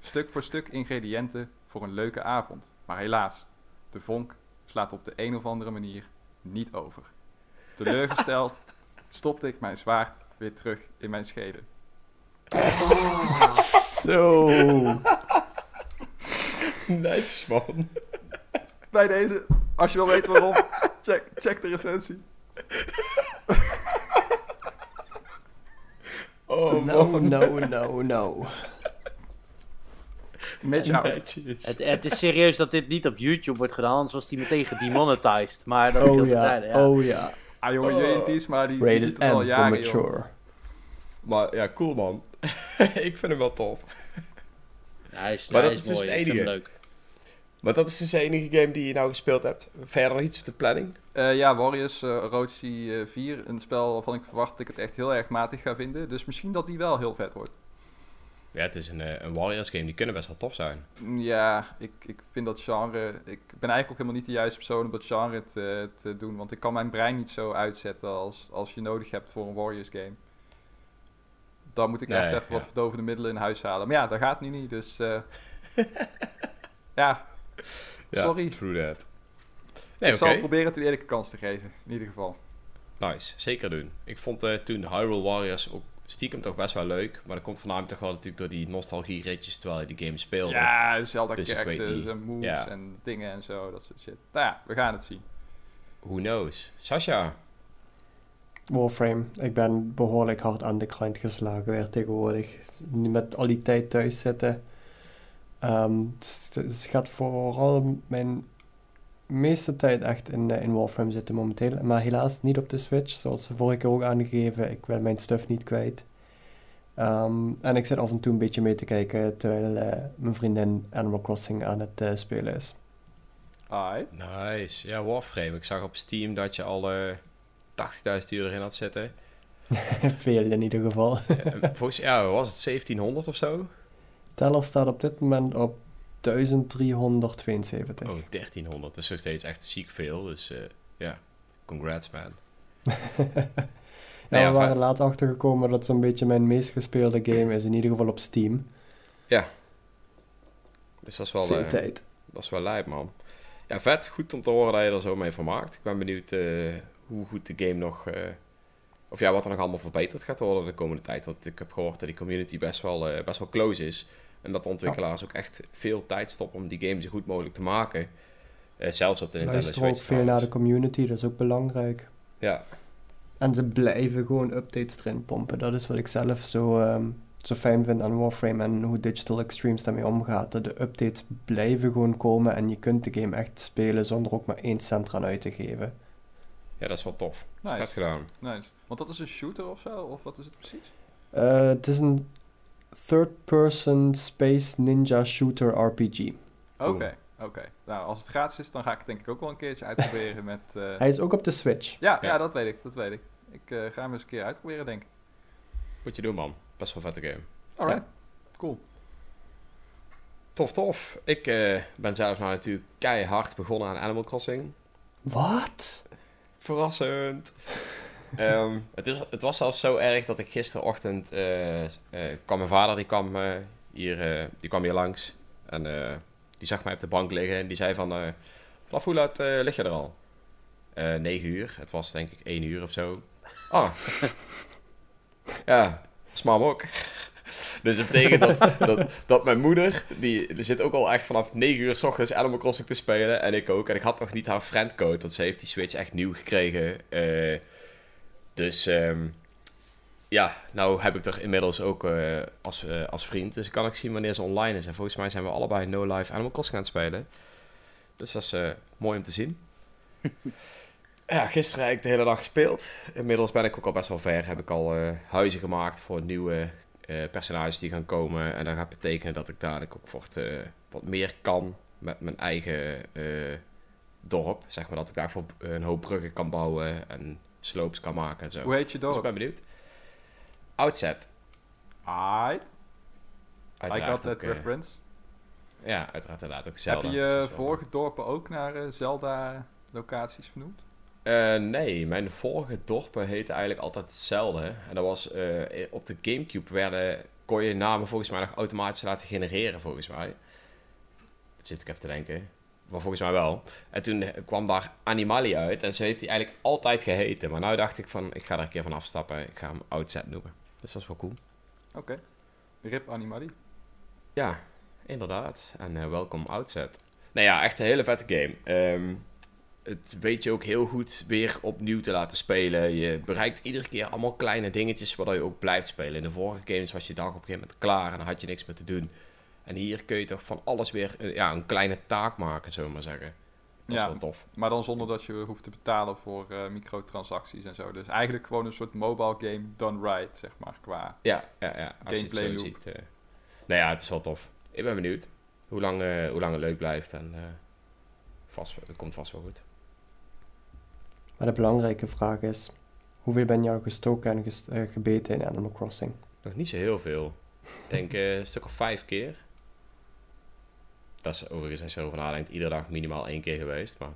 Speaker 2: Stuk voor stuk ingrediënten voor een leuke avond. Maar helaas, de vonk slaat op de een of andere manier niet over. Teleurgesteld stopte ik mijn zwaard weer terug in mijn scheden.
Speaker 4: Zo.
Speaker 1: Nice, man.
Speaker 2: Bij deze, als je wil weten waarom, check, check de recensie.
Speaker 1: Oh,
Speaker 4: No, no, no, no.
Speaker 2: Mitch out.
Speaker 3: Het, het is serieus dat dit niet op YouTube wordt gedaan, anders was die meteen gedemonetized. Maar dat is
Speaker 4: Oh
Speaker 3: heel
Speaker 4: ja,
Speaker 3: terzijde, ja.
Speaker 4: oh ja.
Speaker 2: Ah jongen, JNT's, maar die, die
Speaker 4: Rated
Speaker 2: al
Speaker 4: M
Speaker 2: joh.
Speaker 4: mature.
Speaker 1: Maar ja, cool, man. ik vind hem wel tof.
Speaker 3: Ja, hij is,
Speaker 1: Maar
Speaker 3: hij
Speaker 1: dat
Speaker 3: is
Speaker 1: is dus
Speaker 3: mooi,
Speaker 1: het
Speaker 3: ik vind hem
Speaker 1: enige.
Speaker 3: leuk.
Speaker 1: Maar dat is dus de enige game die je nou gespeeld hebt. Verder nog iets op de planning?
Speaker 2: Eh, ja, Warriors uh, eh, 4. Een spel waarvan ik verwacht dat ik het echt heel erg matig ga vinden. Dus misschien dat die wel heel vet wordt.
Speaker 1: Ja, het is een, eh, een Warriors game. Die kunnen best wel tof zijn.
Speaker 2: Ja, ik, ik vind dat genre... Ik ben eigenlijk ook helemaal niet de juiste persoon om dat genre te, te doen. Want ik kan mijn brein niet zo uitzetten als, als je nodig hebt voor een Warriors game. Dan moet ik echt even wat verdovende middelen in huis halen. Maar ja, dat gaat nu niet. Dus eh, ja,
Speaker 1: Ja,
Speaker 2: Sorry.
Speaker 1: True that. Nee,
Speaker 2: ik
Speaker 1: oké.
Speaker 2: zal proberen het een eerlijke kans te geven. In ieder geval.
Speaker 1: Nice. Zeker doen. Ik vond eh, toen Hyrule Warriors ook stiekem toch best wel leuk. Maar dat komt voornamelijk toch wel natuurlijk door die nostalgie-ritjes terwijl je die game speelde.
Speaker 2: Ja, Zelda
Speaker 1: Dus
Speaker 2: characters en moves
Speaker 1: Ja.
Speaker 2: en dingen en zo. Dat soort shit. Nou ja, we gaan het zien.
Speaker 1: Who knows? Sasha?
Speaker 4: Warframe. Ik ben behoorlijk hard aan de grind geslagen weer tegenwoordig. Nu met al die tijd thuis zitten. Ehm, het, het gaat vooral mijn meeste tijd echt in, eh, in Warframe zitten momenteel. Maar helaas niet op de Switch, zoals de vorige keer ook aangegeven. Ik wil mijn stuff niet kwijt. Ehm, en ik zit af en toe een beetje mee te kijken terwijl eh, mijn vriendin Animal Crossing aan het eh, spelen is.
Speaker 2: Ai.
Speaker 1: Nice. Ja, Warframe. Ik zag op Steam dat je al eh 80.000 uur erin had zitten.
Speaker 4: Veel in ieder geval.
Speaker 1: Volgens ja, was het 1700 of zo?
Speaker 4: Teller staat op dit moment op 1372.
Speaker 1: Oh, 1300. Dat is nog steeds echt ziek veel. Dus eh, ja, congrats man.
Speaker 4: Ja,
Speaker 1: Nou ja,
Speaker 4: we waren laatst achtergekomen dat zo'n beetje mijn meest gespeelde game is, in ieder geval op Steam.
Speaker 1: Dus dat is wel,
Speaker 4: Veel
Speaker 1: eh,
Speaker 4: tijd.
Speaker 1: dat is wel lijp man. Ja, vet. Goed om te horen dat je er zo mee vermaakt. Ik ben benieuwd eh, hoe goed de game nog... of ja, wat er nog allemaal verbeterd gaat worden de komende tijd. Want ik heb gehoord dat die community best wel, best wel close is. En dat de ontwikkelaars ook echt veel tijd stoppen om die game zo goed mogelijk te maken. Eh, zelfs op de Nintendo
Speaker 4: Luister ook
Speaker 1: Switch
Speaker 4: veel naar de community, dat is ook belangrijk.
Speaker 1: Ja,
Speaker 4: En ze blijven gewoon updates erin pompen. Dat is wat ik zelf zo, ehm, zo fijn vind aan Warframe en hoe Digital Extremes daarmee omgaat. Dat de updates blijven gewoon komen en je kunt de game echt spelen zonder ook maar één cent eraan uit te geven.
Speaker 1: ja, dat is wel tof. Dat is
Speaker 2: Nice.
Speaker 1: vet gedaan.
Speaker 2: Nice. Want dat is een shooter of zo? Of wat is het precies?
Speaker 4: Eh, het is een third-person space ninja shooter RPG.
Speaker 2: Oké, oké. Nou, als het gratis is, dan ga ik het denk ik ook wel een keertje uitproberen met... eh,
Speaker 4: Hij is ook op de Switch.
Speaker 2: ja, ja,
Speaker 1: Ja.
Speaker 2: dat weet ik, dat weet ik. Ik eh, ga hem eens een keer uitproberen, denk ik.
Speaker 1: Moet je doen man. Best wel vette game.
Speaker 2: Alright, cool.
Speaker 1: Tof, tof. Ik eh, ben zelf nou natuurlijk keihard begonnen aan Animal Crossing.
Speaker 4: Wat?
Speaker 1: Verrassend. Ehm, het, is, het was zelfs zo erg dat ik gisterochtend eh, eh, kwam mijn vader, die kwam, eh, hier, die kwam hier langs. En die zag mij op de bank liggen en die zei van, vanaf hoe laat lig je er al? Eh 9 uur. Het was denk ik 1 uur of zo. Oh. ja, smam ook. Dus dat betekent dat, dat, dat mijn moeder, die zit ook al echt vanaf 9 uur s ochtends Animal Crossing te spelen. En ik ook. En ik had nog niet haar friendcode, want ze heeft die Switch echt nieuw gekregen. Dus ehm, ja, nou heb ik er inmiddels ook eh, als, eh, als vriend. Dus ik kan ook zien wanneer ze online is. En volgens mij zijn we allebei No Life Animal Crossing aan het spelen. Dus dat is mooi om te zien. Ja, gisteren heb ik de hele dag gespeeld. Inmiddels ben ik ook al best wel ver. Heb ik al huizen gemaakt voor nieuwe personages die gaan komen. En dat gaat betekenen dat ik dadelijk ook voor uh, wat meer kan met mijn eigen dorp. Zeg maar dat ik daarvoor een hoop bruggen kan bouwen en slopes kan maken en zo.
Speaker 2: Hoe heet je dorp?
Speaker 1: Dus ik ben benieuwd. Outset.
Speaker 2: Aight. I got that reference.
Speaker 1: Ja, uiteraard inderdaad ook Zelda.
Speaker 2: Heb je je vorige dorpen ook naar Zelda-locaties vernoemd?
Speaker 1: Uh, nee, mijn vorige dorpen heette eigenlijk altijd hetzelfde. En dat was op de Gamecube werden, kon je namen volgens mij nog automatisch laten genereren, volgens mij. Dat zit ik even te denken. Maar volgens mij wel. En toen kwam daar Animali uit en zo heeft hij eigenlijk altijd geheten. Maar nu dacht ik van, ik ga er een keer van afstappen. Ik ga hem Outset noemen. Dus dat is wel cool.
Speaker 2: Oké. Okay. Rip Animali.
Speaker 1: Ja, inderdaad. En uh, welkom Outset. Nou ja, echt een hele vette game. Um, het weet je ook heel goed weer opnieuw te laten spelen. Je bereikt iedere keer allemaal kleine dingetjes waardoor je ook blijft spelen. In de vorige games was je dag op een gegeven moment klaar en dan had je niks meer te doen. En hier kun je toch van alles weer eh, ja, een kleine taak maken, zullen we maar zeggen. Dat ja, is wel tof.
Speaker 2: Maar dan zonder dat je hoeft te betalen voor uh, microtransacties en zo. Dus eigenlijk gewoon een soort mobile game done right, zeg maar, qua
Speaker 1: ja, ja, ja. Als gameplay je het zo ziet. Uh, nou ja, het is wel tof. Ik ben benieuwd hoe lang, uh, hoe lang het leuk blijft. En vast, het komt vast wel goed.
Speaker 4: Maar de belangrijke vraag is, hoeveel ben je al gestoken en eh, gebeten in Animal Crossing?
Speaker 1: Nog niet zo heel veel. Ik denk uh, een stuk of vijf keer. Dat is overigens, als je erover nadenkt, iedere dag minimaal één keer geweest. Maar,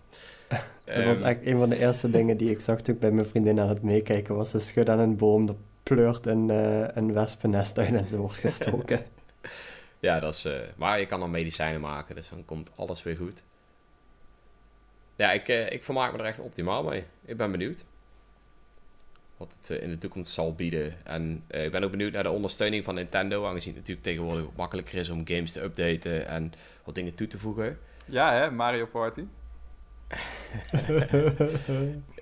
Speaker 4: dat was echt een van de eerste dingen die ik zag toen ik bij mijn vriendin aan het meekijken was. Ze schudde aan een boom, dat pleurt een, uh, een wespennest uit en ze wordt gestoken.
Speaker 1: ja, dat is, maar je kan dan medicijnen maken, dus dan komt alles weer goed. Ja, ik, uh, ik vermaak me er echt optimaal mee. Ik ben benieuwd wat het uh, in de toekomst zal bieden. En uh, ik ben ook benieuwd naar de ondersteuning van Nintendo, aangezien het natuurlijk tegenwoordig makkelijker is om games te updaten en wat dingen toe te voegen.
Speaker 2: Ja, hè, Mario Party.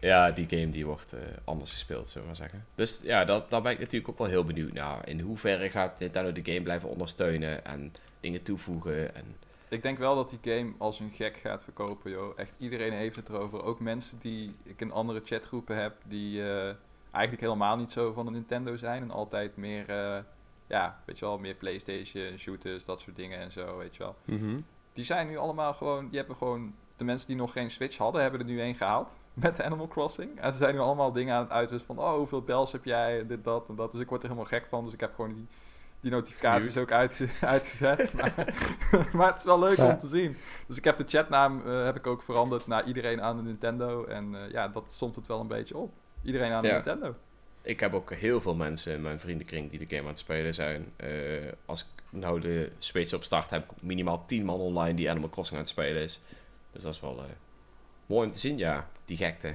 Speaker 1: ja, die game die wordt anders gespeeld, zullen we maar zeggen. Dus ja, dat, daar ben ik natuurlijk ook wel heel benieuwd naar. In hoeverre gaat Nintendo de game blijven ondersteunen en dingen toevoegen en
Speaker 2: ik denk wel dat die game als een gek gaat verkopen, joh. Echt iedereen heeft het erover. Ook mensen die ik in andere chatgroepen heb, die uh, eigenlijk helemaal niet zo van de Nintendo zijn. En altijd meer, uh, ja, weet je wel, meer Playstation, shooters, dat soort dingen en zo, weet je wel.
Speaker 1: Mm
Speaker 2: Die zijn nu allemaal gewoon, die hebben gewoon, de mensen die nog geen Switch hadden, hebben er nu één gehaald. Met Animal Crossing. En ze zijn nu allemaal dingen aan het uitwisselen van, oh, hoeveel bels heb jij, dit, dat en dat. Dus ik word er helemaal gek van. Dus ik heb gewoon die die notificaties ook uitge uitgezet. maar, maar, het is wel leuk om te zien. Dus ik heb de chatnaam uh, heb ik ook veranderd naar iedereen aan de Nintendo. En uh, ja, dat stond het wel een beetje op. Iedereen aan de Nintendo.
Speaker 1: Ik heb ook heel veel mensen in mijn vriendenkring die de game aan het spelen zijn. Uh, als ik nou de Switch op start heb, ik minimaal 10 man online die Animal Crossing aan het spelen is. Dus dat is wel mooi om te zien, ja, die gekte.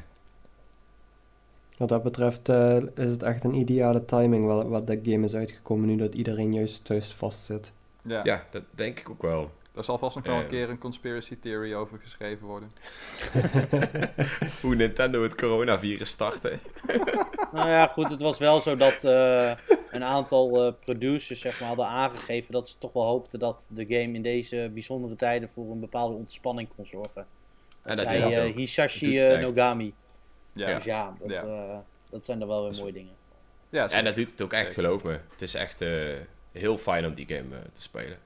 Speaker 4: Wat dat betreft uh, is het echt een ideale timing wat, wat dat game is uitgekomen nu dat iedereen juist thuis vastzit.
Speaker 1: Ja. ja, dat denk ik ook wel.
Speaker 2: Daar zal vast nog wel een eh. keer een conspiracy theory over geschreven worden.
Speaker 1: Hoe Nintendo het coronavirus startte.
Speaker 3: nou ja, goed, het was wel zo dat uh, een aantal producers zeg maar, hadden aangegeven dat ze toch wel hoopten dat de game in deze bijzondere tijden voor een bepaalde ontspanning kon zorgen. Dat, en dat zei Hisashi Nogami. Ja. Dus ja, dat, eh, dat zijn er wel weer mooie dingen.
Speaker 1: Ja, en dat doet het ook echt, geloof me. Het is echt uh, heel fijn om die game uh, te spelen.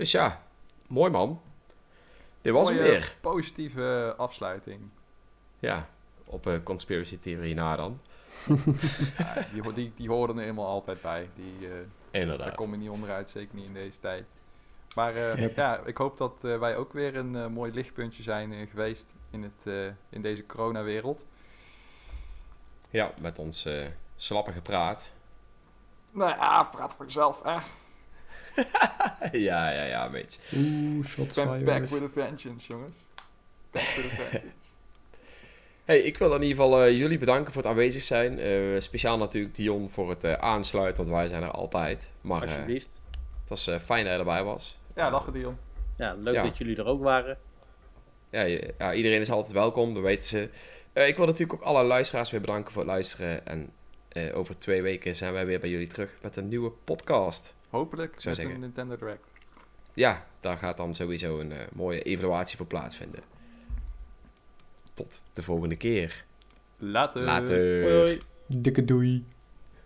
Speaker 1: Dus ja, mooi man. Dit was Mooie, weer.
Speaker 2: positieve afsluiting.
Speaker 1: Ja, op een conspiracy theorie na dan.
Speaker 2: ja, die, die, die horen er helemaal altijd bij. Die,
Speaker 1: Inderdaad.
Speaker 2: Daar kom je niet onderuit, zeker niet in deze tijd. Maar uh, ja, ik hoop dat uh, wij ook weer een uh, mooi lichtpuntje zijn geweest in, het, in deze coronawereld.
Speaker 1: Ja, met ons slappe gepraat.
Speaker 2: Nou ja, praat voor jezelf, hè.
Speaker 1: ja, ja, ja, een beetje.
Speaker 4: Oeh, shots
Speaker 2: fired. Back with a vengeance, jongens. Back with a vengeance.
Speaker 1: Hey, ik wil in ieder geval eh, jullie bedanken voor het aanwezig zijn. Eh, speciaal natuurlijk Dion voor het eh, aansluiten, want wij zijn er altijd. Maar eh,
Speaker 3: Alsjeblieft.
Speaker 1: het was eh, fijn dat je erbij was.
Speaker 2: Ja, lachen Dion.
Speaker 3: Ja, leuk
Speaker 1: ja.
Speaker 3: dat jullie er ook waren.
Speaker 1: Ja, je- ja, iedereen is altijd welkom, dat weten ze. Eh, ik wil natuurlijk ook alle luisteraars weer bedanken voor het luisteren. En eh, over twee weken zijn wij weer bij jullie terug met een nieuwe podcast.
Speaker 2: Hopelijk
Speaker 1: zou
Speaker 2: met
Speaker 1: zeggen.
Speaker 2: een Nintendo Direct.
Speaker 1: Ja, daar gaat dan sowieso een eh, mooie evaluatie voor plaatsvinden. Tot de volgende keer.
Speaker 2: Later.
Speaker 1: Later.
Speaker 3: Hoi hoi.
Speaker 4: Dikke doei.